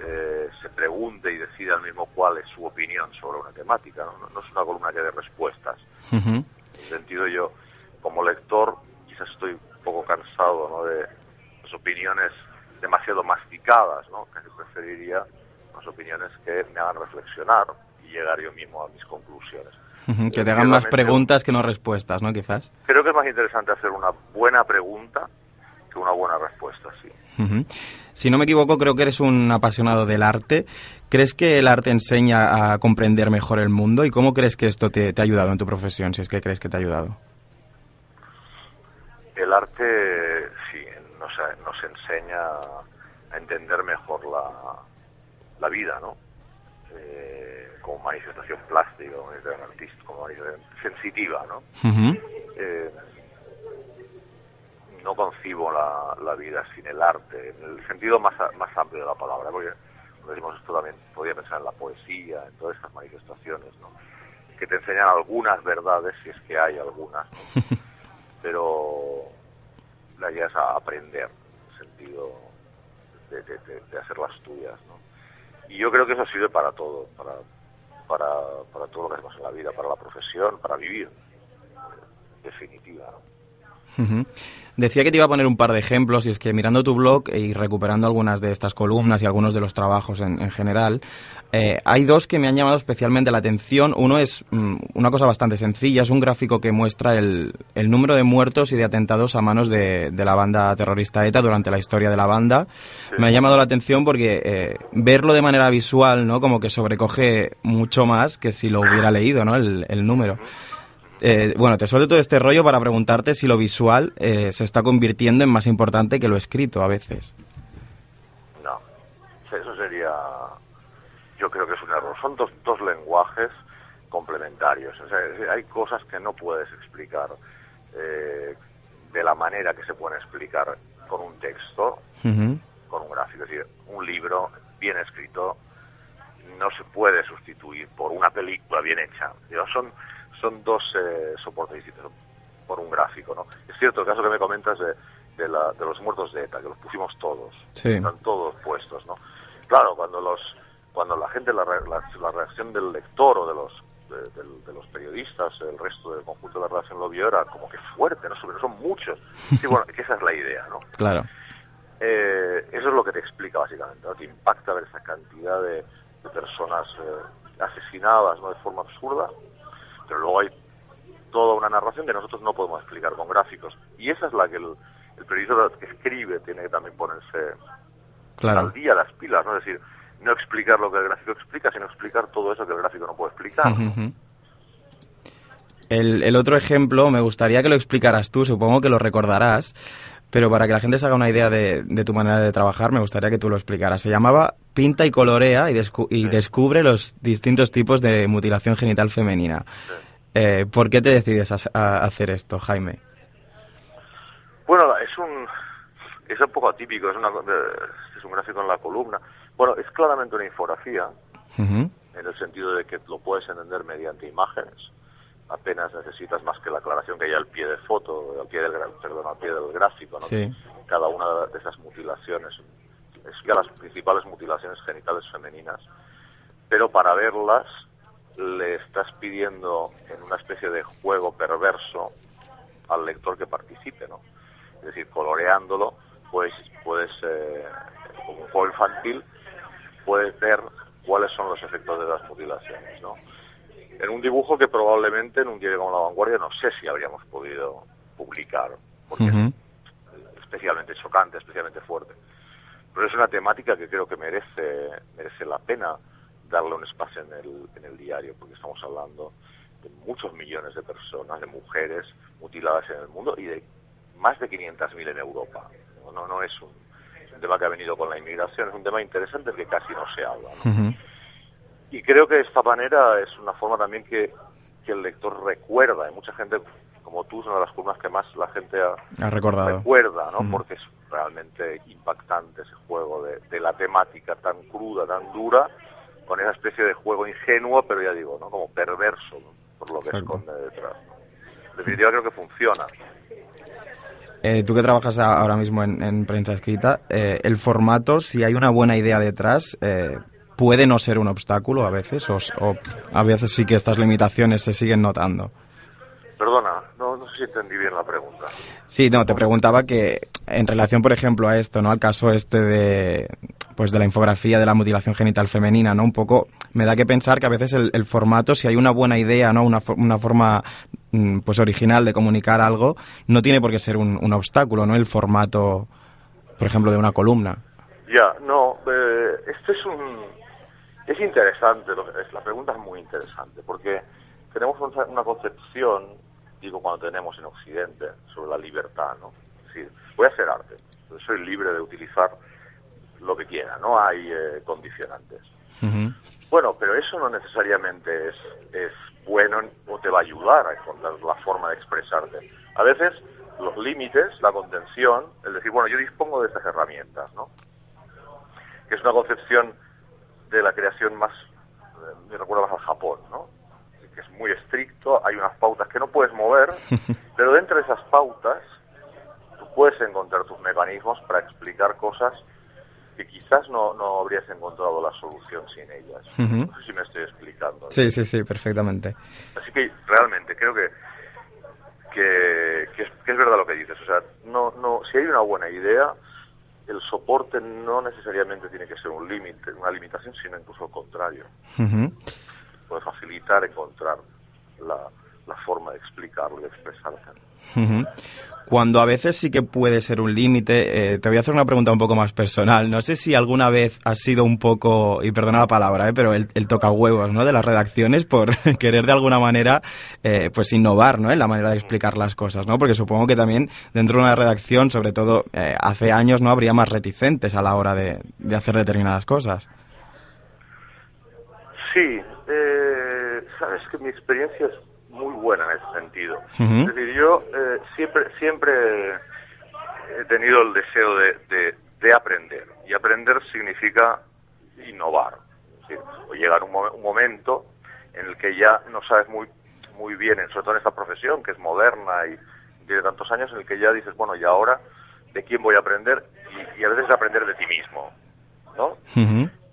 S: eh, se pregunte y decida al mismo cuál es su opinión sobre una temática, ¿no? Es una columna que dé respuestas. En ese sentido yo, como lector, quizás estoy un poco cansado ¿no? de las opiniones demasiado masticadas, ¿no? Casi preferiría las opiniones que me hagan reflexionar y llegar yo mismo a mis conclusiones.
B: Que te hagan más preguntas que no respuestas, ¿no? Quizás.
S: Creo que es más interesante hacer una buena pregunta que una buena respuesta, sí.
B: Si no me equivoco, creo que eres un apasionado del arte. ¿Crees que el arte enseña a comprender mejor el mundo? ¿Y cómo crees que esto te, te ha ayudado en tu profesión, si es que crees que te ha ayudado?
S: El arte, sí, nos, nos enseña a entender mejor la, la vida, ¿no? Eh, como manifestación plástica, como manifestación como manifestación sensitiva, ¿no? Eh, no concibo la, la vida sin el arte, en el sentido más, más amplio de la palabra, porque cuando decimos esto también podría pensar en la poesía, en todas estas manifestaciones, ¿no? que te enseñan algunas verdades, si es que hay algunas, ¿no? pero la idea es a aprender, en el sentido de, de- de- de hacer las tuyas. ¿no? Y yo creo que eso sirve para todo, para, para, para todo lo que hacemos en la vida, para la profesión, para vivir, definitiva.
B: Decía que te iba a poner un par de ejemplos y es que mirando tu blog y recuperando algunas de estas columnas y algunos de los trabajos en, en general, eh, hay dos que me han llamado especialmente la atención. Uno es mm, una cosa bastante sencilla, es un gráfico que muestra el, el número de muertos y de atentados a manos de, de la banda terrorista ETA durante la historia de la banda. Me ha llamado la atención porque eh, verlo de manera visual, ¿no? Como que sobrecoge mucho más que si lo hubiera leído, ¿no? El, el número. Eh, bueno, te suelto todo este rollo para preguntarte si lo visual eh, se está convirtiendo en más importante que lo escrito a veces.
S: No, eso sería yo creo que es un error. Son dos, dos lenguajes complementarios. O sea, hay cosas que no puedes explicar eh, de la manera que se pueden explicar con un texto, con un gráfico. Es decir, un libro bien escrito no se puede sustituir por una película bien hecha. Son, son dos eh, soportes distintos por un gráfico. ¿no? Es cierto, el caso que me comentas de, de, la- de los muertos de ETA, que los pusimos todos,
B: Sí.
S: están todos puestos. ¿no? Claro, cuando los cuando la gente, la, la, la reacción del lector o de los de, los periodistas, el resto del conjunto de la redacción lo vio, era como que fuerte, ¿no? Sobre- son muchos. Sí, bueno, que esa es la idea, ¿no?
B: Claro.
S: Eh, eso es lo que te explica básicamente, ¿no? Te impacta ver esa cantidad de, de personas eh, asesinadas ¿no? de forma absurda, pero luego hay toda una narración que nosotros no podemos explicar con gráficos. Y esa es la que el, el periodista que escribe tiene que también ponerse
B: Claro.
S: al día las pilas, ¿no? Es decir, no explicar lo que el gráfico explica, sino explicar todo eso que el gráfico no puede explicar.
B: El otro ejemplo me gustaría que lo explicaras tú, supongo que lo recordarás, pero para que la gente se haga una idea de, de tu manera de trabajar, me gustaría que tú lo explicaras. Se llamaba Pinta y colorea y, descu- y descubre los distintos tipos de mutilación genital femenina. Eh, ¿Por qué te decides a, a hacer esto, Jaime?
S: Bueno, es un es un poco atípico, es, una, es un gráfico en la columna. Bueno, es claramente una infografía, en el sentido de que lo puedes entender mediante imágenes. Apenas necesitas más que la aclaración que hay al pie de foto, al pie del, perdón, al pie del gráfico, ¿no?
B: Sí.
S: Cada una de esas mutilaciones, es que las principales mutilaciones genitales femeninas, pero para verlas le estás pidiendo en una especie de juego perverso al lector que participe, ¿no? Es decir, coloreándolo, pues puedes, eh, como un juego infantil, puedes ver cuáles son los efectos de las mutilaciones, ¿no? En un dibujo que probablemente en un diario como La Vanguardia no sé si habríamos podido publicar, porque es especialmente chocante, especialmente fuerte. Pero es una temática que creo que merece, merece la pena darle un espacio en el, en el diario, porque estamos hablando de muchos millones de personas, de mujeres mutiladas en el mundo y de más de 500.000 en Europa. No, no, no es, un, es un tema que ha venido con la inmigración, es un tema interesante del que casi no se habla. Y creo que de esta manera es una forma también que, que el lector recuerda. Hay mucha gente, como tú, es una de las columnas que más la gente ha,
B: Ha recordado.
S: recuerda, ¿no?
B: Ujú.
S: Porque es realmente impactante ese juego de, de la temática tan cruda, tan dura, con esa especie de juego ingenuo, pero ya digo, ¿no? Como perverso, ¿no? por lo que
B: Exacto.
S: esconde detrás. En definitiva creo que funciona.
B: Eh, tú que trabajas ahora mismo en, en prensa escrita, eh, el formato, si hay una buena idea detrás, eh, puede no ser un obstáculo a veces, o, o a veces sí que estas limitaciones se siguen notando.
S: Perdona, no, no sé si entendí bien la pregunta.
B: Sí, no, te preguntaba que en relación, por ejemplo, a esto, ¿no? Al caso este de, pues de la infografía de la mutilación genital femenina, ¿no? Un poco me da que pensar que a veces el, el formato, si hay una buena idea, ¿no? Una, una forma, mm, pues original de comunicar algo, no tiene por qué ser un, un obstáculo, ¿no? El formato, por ejemplo, de una columna.
S: Ya, no, eh, esto es un... Es interesante, lo que es, la pregunta es muy interesante, porque tenemos una, concepción, digo cuando tenemos en Occidente, sobre la libertad, ¿no? Es decir, voy a hacer arte, soy libre de utilizar lo que quiera, no hay eh, condicionantes. Bueno, pero eso no necesariamente es, es bueno o te va a ayudar a encontrar la forma de expresarte. A veces los límites, la contención, es decir, bueno, yo dispongo de estas herramientas, ¿no? Que es una concepción de la creación más, eh, me recuerda más al Japón, ¿no? Que es muy estricto, hay unas pautas que no puedes mover, pero dentro de esas pautas tú puedes encontrar tus mecanismos para explicar cosas que quizás no, no habrías encontrado la solución sin ellas. No sé si me estoy explicando.
B: Sí, sí, sí, perfectamente.
S: Así que realmente creo que que, que es, que es verdad lo que dices. O sea, no, no, si hay una buena idea, el soporte no necesariamente tiene que ser un límite, una limitación, sino incluso al contrario. Puede facilitar encontrar la, la forma de explicarlo y expresarse.
B: Cuando a veces sí que puede ser un límite, eh, te voy a hacer una pregunta un poco más personal. No sé si alguna vez has sido un poco, y perdona la palabra, eh, pero el, el tocahuevos ¿no? de las redacciones por querer de alguna manera eh, pues innovar ¿no? en la manera de explicar las cosas, ¿no? Porque supongo que también dentro de una redacción, sobre todo eh, hace años, no habría más reticentes a la hora de, de hacer determinadas cosas.
S: Sí, sabes que mi experiencia es muy buena en ese sentido.
B: Ujú.
S: Es decir, yo eh, siempre, siempre he tenido el deseo de, de- de aprender. Y aprender significa innovar. Es decir, o llegar un, mo- un momento en el que ya no sabes muy, muy bien, en- sobre todo en esta profesión que es moderna y tiene tantos años, en el que ya dices, bueno, ¿y ahora de quién voy a aprender? Y, y a veces aprender de ti mismo. ¿no?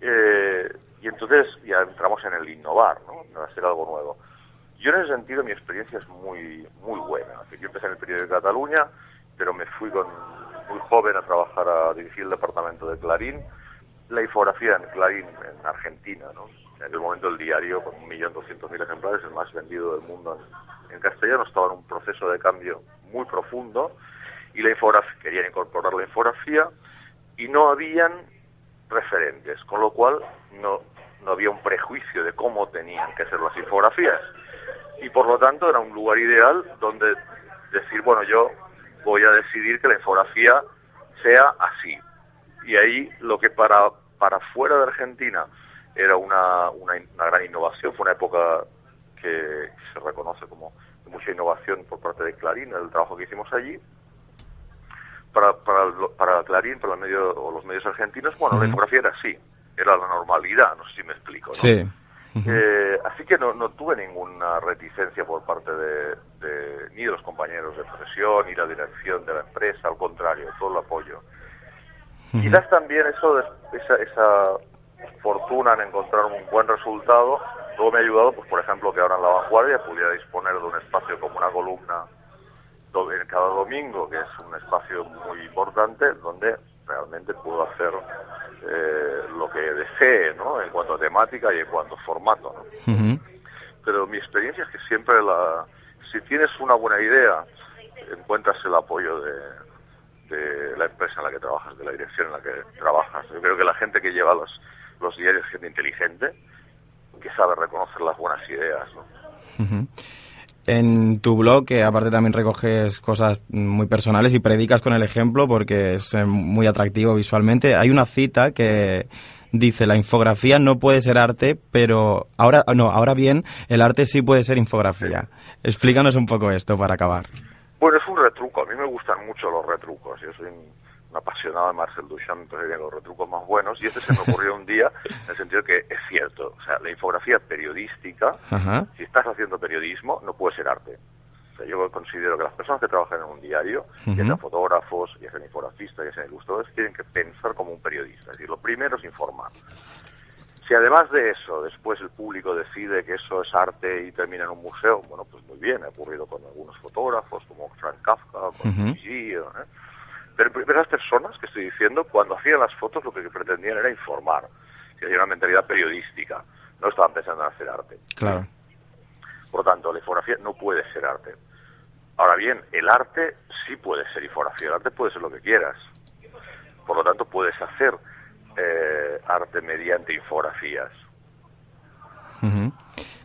S: Eh, y entonces ya entramos en el innovar, ¿no? En hacer algo nuevo. Yo en ese sentido mi experiencia es muy muy buena. Yo empecé en el periódico de Cataluña, pero me fui muy joven a trabajar a dirigir el departamento de Clarín. La infografía en Clarín, en Argentina. En aquel momento el diario, con 1.200.000 ejemplares, el más vendido del mundo en, en castellano, estaba en un proceso de cambio muy profundo y la infografía, querían incorporar la infografía y no habían referentes, con lo cual no, no había un prejuicio de cómo tenían que ser las infografías. Y por lo tanto era un lugar ideal donde decir, bueno, yo voy a decidir que la infografía sea así. Y ahí lo que para, para fuera de Argentina era una, una, gran innovación, fue una época que se reconoce como de mucha innovación por parte de Clarín, el trabajo que hicimos allí, para, para, para Clarín, para el medio, o los medios argentinos, bueno, la infografía era así, era la normalidad, no sé si me explico. ¿no?
B: Sí.
S: Eh, así que no, no tuve ninguna reticencia por parte de, de- ni de los compañeros de profesión, ni la dirección de la empresa, al contrario, todo el apoyo. Quizás también eso, de- esa, esa fortuna en encontrar un buen resultado, luego me ha ayudado, pues por ejemplo, que ahora en La Vanguardia pudiera disponer de un espacio como una columna cada domingo, que es un espacio muy importante, donde realmente puedo hacer eh, lo que desee, ¿no? En cuanto a temática y en cuanto a formato, ¿no? Pero mi experiencia es que siempre la... Si tienes una buena idea, encuentras el apoyo de, de la empresa en la que trabajas, de la dirección en la que trabajas. Yo creo que la gente que lleva los, los diarios es gente inteligente, que sabe reconocer las buenas ideas, ¿no?
B: En tu blog, que aparte también recoges cosas muy personales y predicas con el ejemplo porque es eh, muy atractivo visualmente, hay una cita que dice la infografía no puede ser arte, pero ahora no, ahora bien, el arte sí puede ser infografía. Explícanos un poco esto para acabar.
S: Bueno, es un retruco. A mí me gustan mucho los retrucos. Yo soy apasionado de Marcel Duchamp, entonces tiene los retrucos más buenos. Y este se me ocurrió un día en el sentido que es cierto. O sea, la infografía periodística,
B: Ajá.
S: si estás haciendo periodismo, no puede ser arte. O sea, yo considero que las personas que trabajan en un diario, ya
B: Ujú.
S: sean fotógrafos, ya sean infografistas, ya sean ilustradores, tienen que pensar como un periodista. Es decir, lo primero es informar. Si además de eso, después el público decide que eso es arte y termina en un museo, bueno, pues muy bien, ha ocurrido con algunos fotógrafos, como Frank Kafka, con. Gigi, ¿eh? Pero esas personas que estoy diciendo, cuando hacían las fotos, lo que pretendían era informar. Que había una mentalidad periodística. No estaban pensando en hacer arte.
B: Claro.
S: Por lo tanto, la infografía no puede ser arte. Ahora bien, el arte sí puede ser infografía. El arte puede ser lo que quieras. Por lo tanto, puedes hacer eh, arte mediante infografías.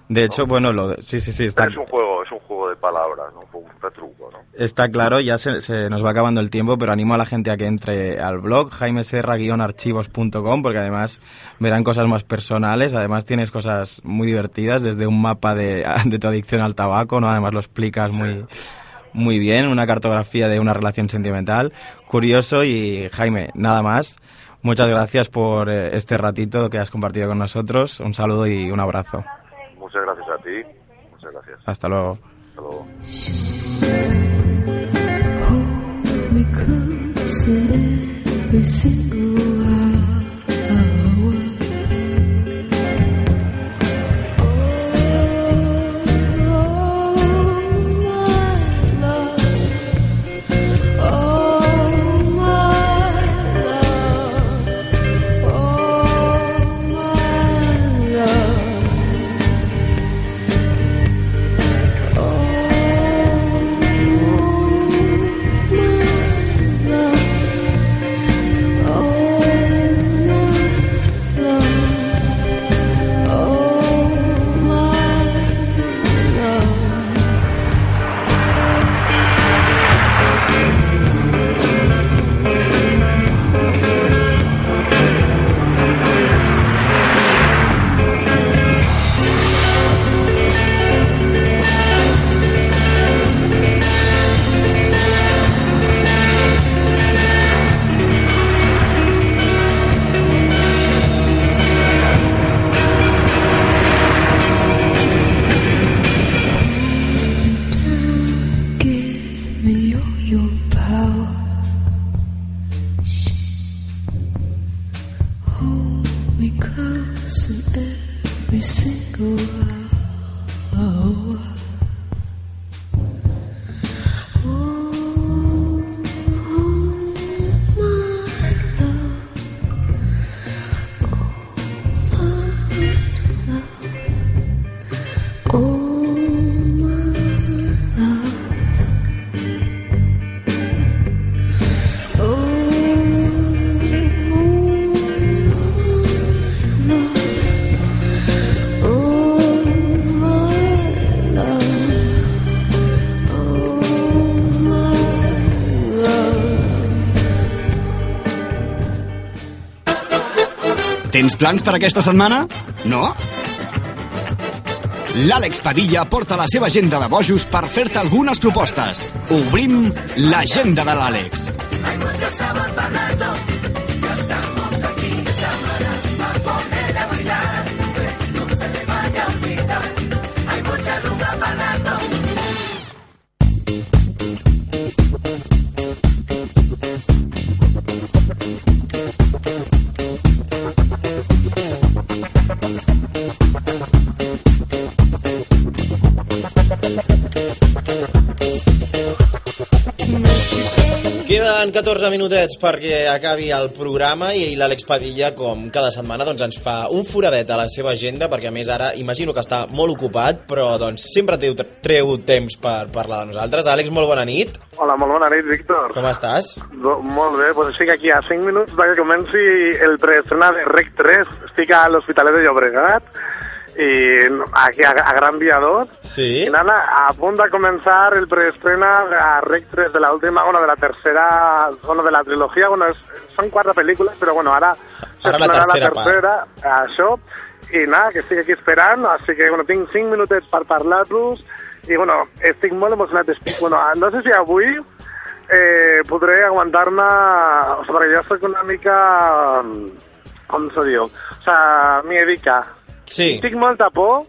B: De hecho, bueno, lo de- sí, sí, sí, está,
S: Pero es un juego, es un juego de palabras, ¿no? un retruco, ¿no?
B: está claro, ya se, se nos va acabando el tiempo, pero animo a la gente a que entre al blog jaimeserra-archivos.com porque además verán cosas más personales, además tienes cosas muy divertidas, desde un mapa de, de tu adicción al tabaco, ¿no? Además lo explicas muy, muy bien, una cartografía de una relación sentimental, curioso y Jaime, nada más. Muchas gracias por eh, este ratito que has compartido con nosotros. Un saludo y un abrazo.
S: Muchas gracias a ti. Muchas gracias.
B: Hasta luego.
S: Hasta luego.
J: every single
A: Tens plans per aquesta setmana? No? L'Àlex Padilla porta la seva agenda de bojos per fer-te algunes propostes. Obrim l'agenda de l'Àlex.
I: 14 minutets perquè acabi el programa i l'Àlex Padilla, com cada setmana, doncs ens fa un foradet a la seva agenda, perquè a més ara imagino que està molt ocupat, però doncs sempre treu, treu temps per parlar de nosaltres. Àlex, molt bona nit.
T: Hola, molt bona nit, Víctor.
I: Com estàs?
T: Do, molt bé, doncs estic aquí a 5 minuts perquè comenci el preestrena de Rec 3. Estic a l'Hospitalet de Llobregat i aquí a, a Gran Via 2.
I: Sí.
T: I nada, a punt de començar el preestrena a Rec 3 de la última, bueno, de la tercera, bueno, de la trilogía, bueno, es, son quatre pel·lícules, però bueno, ara,
I: Ara la
T: s'estrenarà
I: tercera
T: la tercera, això, i nada, que estic aquí esperant, així que, bueno, tinc 5 minutets per parlar-los, i, bueno, estic molt emocionat, estic, bueno, no sé si avui eh, podré aguantar-me, o sigui, perquè jo soc una mica, com se diu, o sigui, miedica.
I: Sí.
T: Tinc molta por,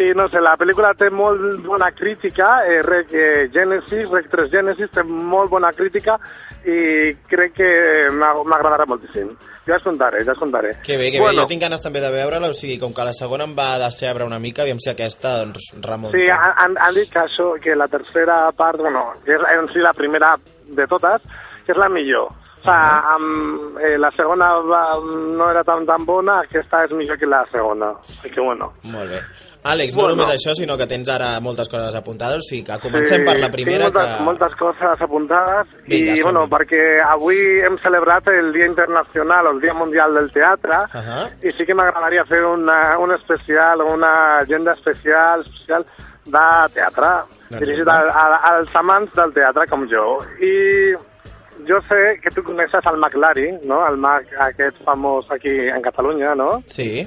T: i no sé, la pel·lícula té molt bona crítica, eh, Rec eh, Genesis, Rec 3 Genesis, té molt bona crítica i crec que m'agradarà moltíssim. Ja es contaré, ja es contaré.
I: Que bé, que
T: bueno,
I: bé. Jo tinc ganes també de veure-la, o sigui, com que la segona em va decebre una mica, aviam si aquesta, doncs, remunta.
T: Sí, han, han- han dit que això, que la tercera part, bueno, que és en si la primera de totes, que és la millor. O sea, amb, eh, la segona va, no era tan tan bona, aquesta és millor que la segona. Així que bueno.
I: Molt bé. Àlex, no
T: Bueno.
I: només això, sinó que tens ara moltes coses apuntades, o sigui que comencem per la primera,
T: tinc moltes,
I: que...
T: moltes coses apuntades
I: Vinga,
T: i
I: som-hi.
T: bueno, perquè avui hem celebrat el Dia Internacional, el Dia Mundial del Teatre
I: Uh -huh.
T: i sí que m'agradaria fer una, un especial, una agenda especial, especial de teatre,
I: Doncs
T: dirigit a, a, als amants del teatre com jo. I jo sé que tu coneixes el Mac Lari, no? el Mac aquest famós aquí en Catalunya, no?
I: Sí.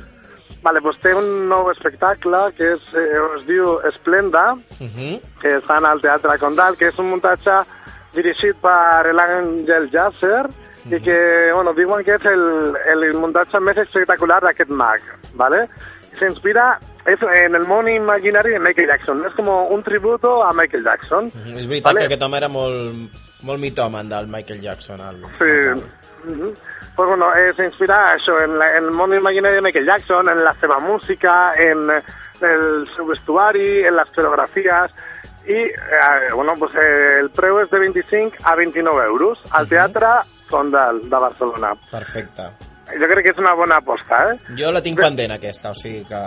T: Vale, doncs té un nou espectacle que és, eh, es diu Esplenda,
I: Uh -huh.
T: que estan al Teatre Condal, que és un muntatge dirigit per l'Àngel Jasser i que, bueno, diuen que és el, el muntatge més espectacular d'aquest mag, ¿vale? S'inspira és en el món imaginari de Michael Jackson, és com un tributo a Michael Jackson.
I: És veritat
T: Vale.
I: que aquest home era molt, molt mitòman del Michael Jackson. El...
T: Sí. Mhm. Pues bueno, eh, s'inspira això, en, la, en el món imaginari de Michael Jackson, en la seva música, en eh, el seu vestuari, en les coreografies, i eh, bueno, pues, eh, el preu és de 25 a 29 euros al Teatre Condal de Barcelona.
I: Perfecte.
T: Jo crec que és una bona aposta, eh?
I: Jo la tinc pendent, aquesta, o sigui que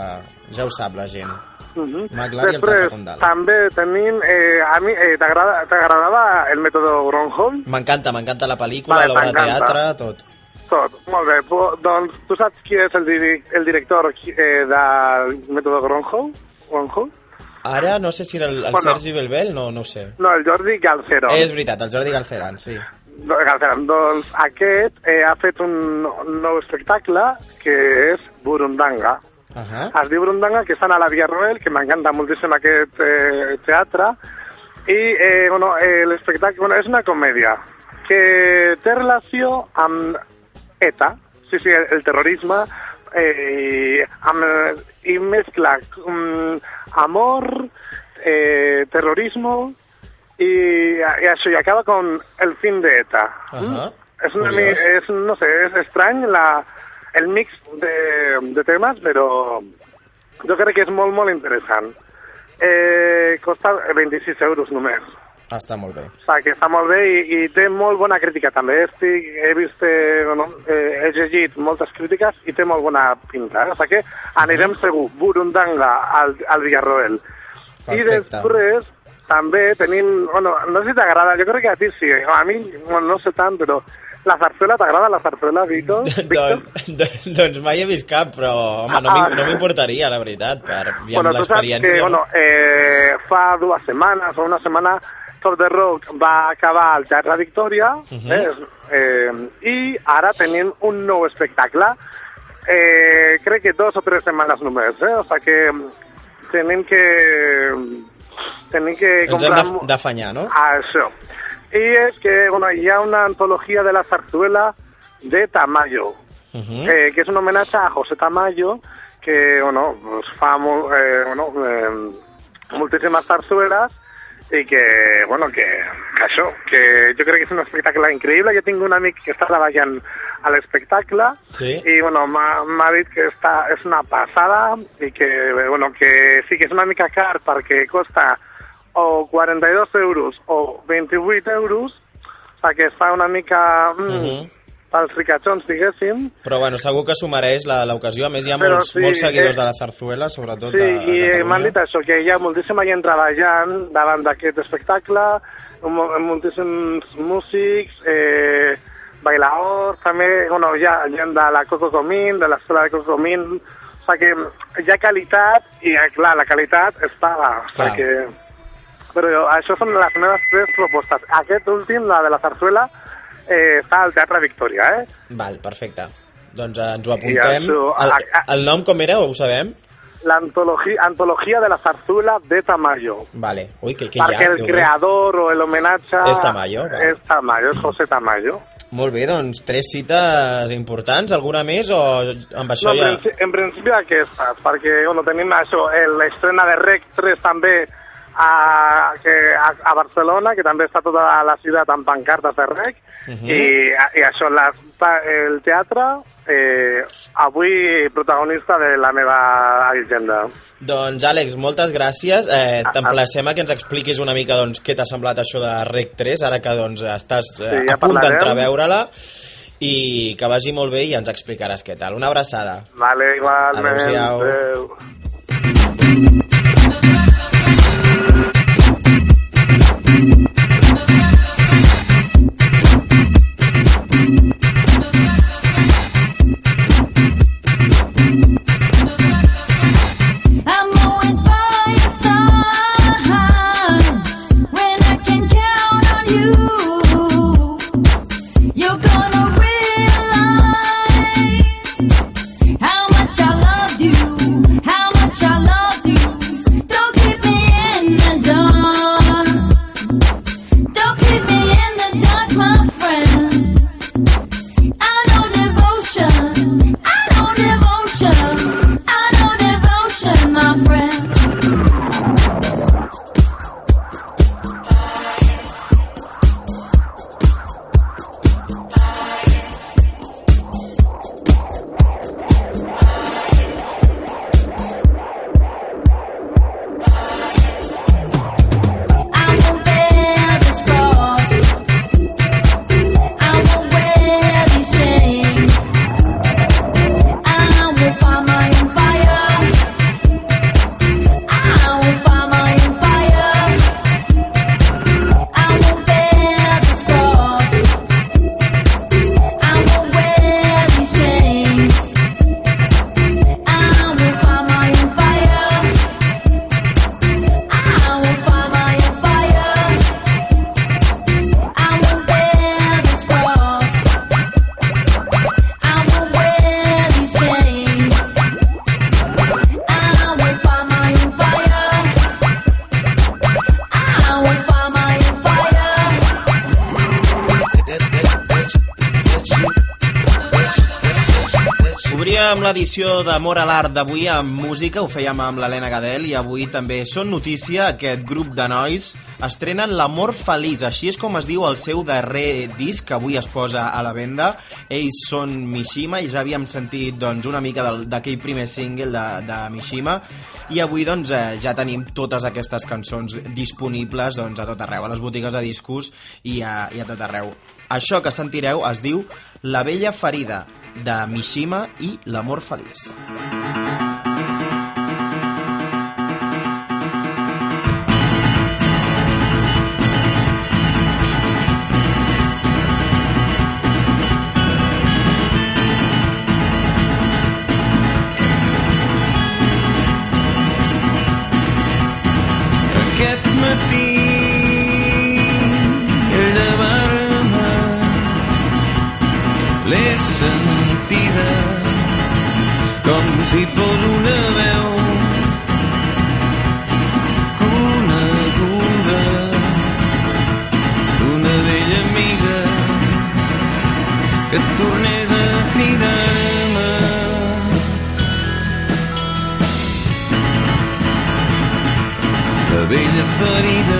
I: ja ho sap la gent.
T: Uh -huh.
I: McLaren i el
T: Després,
I: Teatre Condal.
T: també tenim... Eh, a mi eh, t'agrada- t'agradava el mètode Gronholm?
I: M'encanta, m'encanta la pel·lícula,
T: Vale,
I: l'obra de teatre, tot.
T: Tot, molt bé. Doncs tu saps qui és el, diri el director eh, del mètode Gronholm? Gronholm?
I: Ara no sé si era el, el
T: Bueno.
I: Sergi Belbel, no, no ho sé.
T: No, el Jordi Galceron.
I: És veritat, el Jordi Galceran, sí.
T: Galceron. Doncs aquest eh, ha fet un, un nou espectacle que és Burundanga.
I: Uh -huh.
T: Es diu Burundanga, que estan a la Via Roel, que m'encanta moltíssim aquest eh, teatre. I eh, bueno, eh, l'espectacle bueno, és una comèdia que té relació amb ETA, sí, sí, el, el terrorisme, eh, amb, i mescla um, amor, eh, terrorismo i, i això, i acaba con el fin de ETA.
I: Ajá.
T: És una, mi-
I: Curiós.
T: és, no sé, és estrany la, el mix de, de temes, però, jo crec que és molt, molt interessant. Eh, costa 26 euros només.
I: Ah, està molt bé.
T: O sigui, que està molt bé i, i té molt bona crítica també. Estic, he vist, eh, bueno, eh, he llegit moltes crítiques i té molt bona pinta. Eh? O sigui que anirem segur, Burundanga al, al Villarroel. I
I: Perfecte.
T: després també tenim, bueno, no sé si t'agrada, jo crec que a ti sí, a mi bueno, no sé tant, però la zarzuela, t'agrada la zarzuela, Víctor?
I: doncs, doncs mai he vist cap, però home, no no m'importaria, la veritat, per
T: bueno, saps que,
I: l'experiència.
T: bueno, eh, fa dues setmanes o una setmana Top de Rock va acabar al Teatre Victòria
I: Mhm.
T: eh, eh, i ara tenim un nou espectacle eh, crec que dos o tres setmanes només eh? o sigui que tenim que tenim que
I: Ens hem
T: comprar
I: d'af- d'afanyar, no?
T: això Y es que, bueno, hay ya una antología de la zarzuela de Tamayo, eh, que es un homenaje a José Tamayo, que, bueno, pues, famo, eh, bueno, eh, muchísimas zarzuelas y que, bueno, que, cayó, que yo creo que es un espectáculo increíble. Yo tengo una amiga que está la vayan al espectáculo
I: ¿Sí?
T: y, bueno, ma, Marit que está, es una pasada y que, bueno, que sí que es una amiga car que costa o 42 euros o 28 euros, o sigui que està una mica... Mm,
I: Mhm.
T: pels ricachons, diguéssim,
I: Però bueno, segur que sumareix la- l'ocasió. A més, hi ha
T: Però
I: molts,
T: sí,
I: molts seguidors
T: eh,
I: de la zarzuela, sobretot
T: Sí,
I: de,
T: i
I: de
T: eh,
I: Catalunya.
T: m'han dit això, que hi ha moltíssima gent treballant davant d'aquest espectacle, mo- moltíssims músics, eh, bailadors, també, bueno, hi ha gent de la Coco Comín, de l'escola de Coco Comín, o sigui que hi ha qualitat i, eh, clar, la qualitat és paga, o
I: Clar.
T: sigui que... Però això són les meves tres propostes. Aquest últim, la de la zarzuela, eh, està al Teatre Victòria, eh?
I: Val, perfecte. Doncs eh, ens ho apuntem.
T: això,
I: El, el nom com era, ho sabem?
T: La antologia, de la zarzuela de Tamayo.
I: Vale. Ui, que, que
T: perquè
I: ja,
T: el
I: Déu meu.
T: creador o el homenatge...
I: És Tamayo.
T: És Tamayo, és José Tamayo.
I: Molt bé, doncs tres cites importants, alguna més o amb això
T: No, en,
I: ja...
T: principi, en principi aquestes, perquè bueno, tenim això, el- l'estrena de REC 3 també a, que, a, a Barcelona, que també està tota la ciutat amb pancartes de REC,
I: Mhm.
T: i, i això, la, el teatre, eh, avui protagonista de la meva agenda.
I: Doncs Àlex, moltes gràcies. Eh, T'emplacem a que ens expliquis una mica doncs, què t'ha semblat això de REC 3, ara que doncs, estàs eh,
T: Sí, ja
I: a punt d'entreveure-la i que vagi molt bé i ens explicaràs què tal. Una abraçada.
T: Vale, igualment.
I: Adéu-siau.
T: Adéu.
I: L'edició d'Amor a l'Art d'avui amb música, ho fèiem amb l'Helena Gadel i avui també són notícia aquest grup de nois estrenen L'amor feliç, així és com es diu el seu darrer disc que avui es posa a la venda. Ells són Mishima i ja havíem sentit doncs, una mica d'aquell primer single de, de Mishima i avui doncs, eh, ja tenim totes aquestes cançons disponibles doncs, a tot arreu, a les botigues de discos i a, i a tot arreu. Això que sentireu es diu La vella ferida, de Mishima i L'amor feliç.
U: but either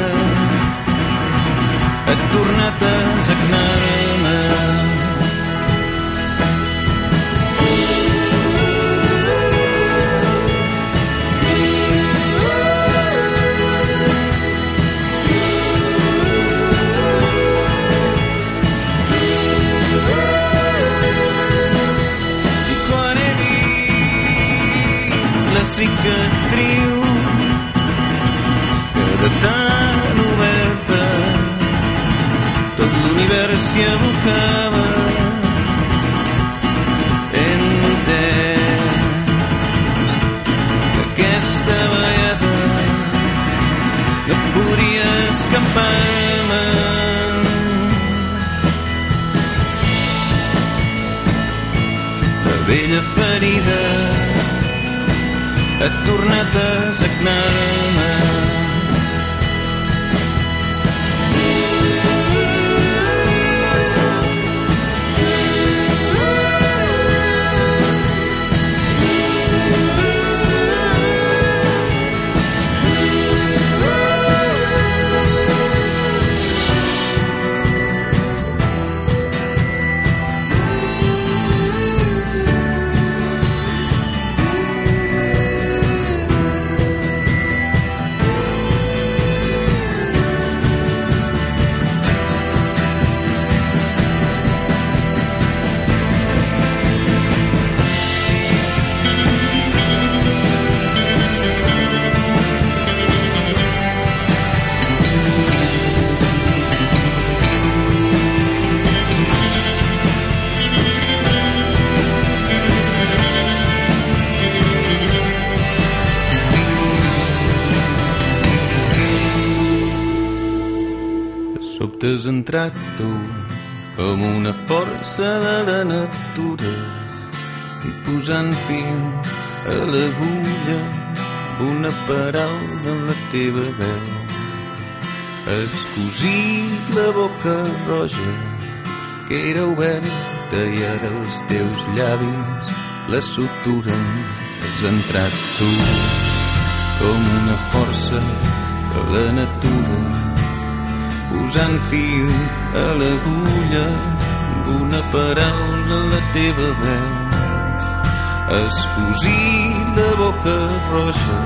U: has entrat tu com una força de la natura i posant fil a l'agulla una paraula en la teva veu. Has cosit la boca roja que era oberta i ara els teus llavis la suturen. Has entrat tu com una força de la natura posant fil a l'agulla amb una paraula a la teva veu. Has cosit la boca roja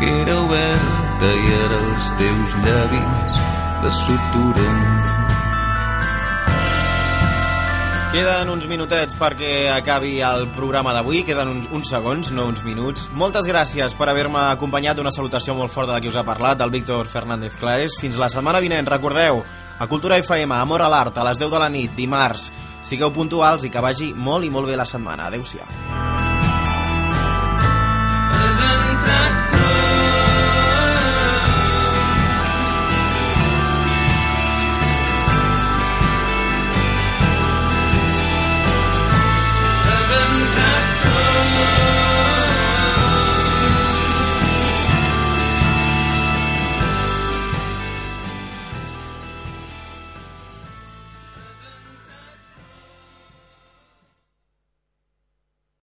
U: que era oberta i ara els teus llavis la suturen.
I: Queden uns minutets perquè acabi el programa d'avui, queden uns, uns segons, no uns minuts. Moltes gràcies per haver-me acompanyat Una salutació molt forta de qui us ha parlat, del Víctor Fernández Clares. Fins la setmana vinent, recordeu, a Cultura FM, Amor a l'Art, a les 10 de la nit, dimarts. Sigueu puntuals i que vagi molt i molt bé la setmana. Adéu-siau.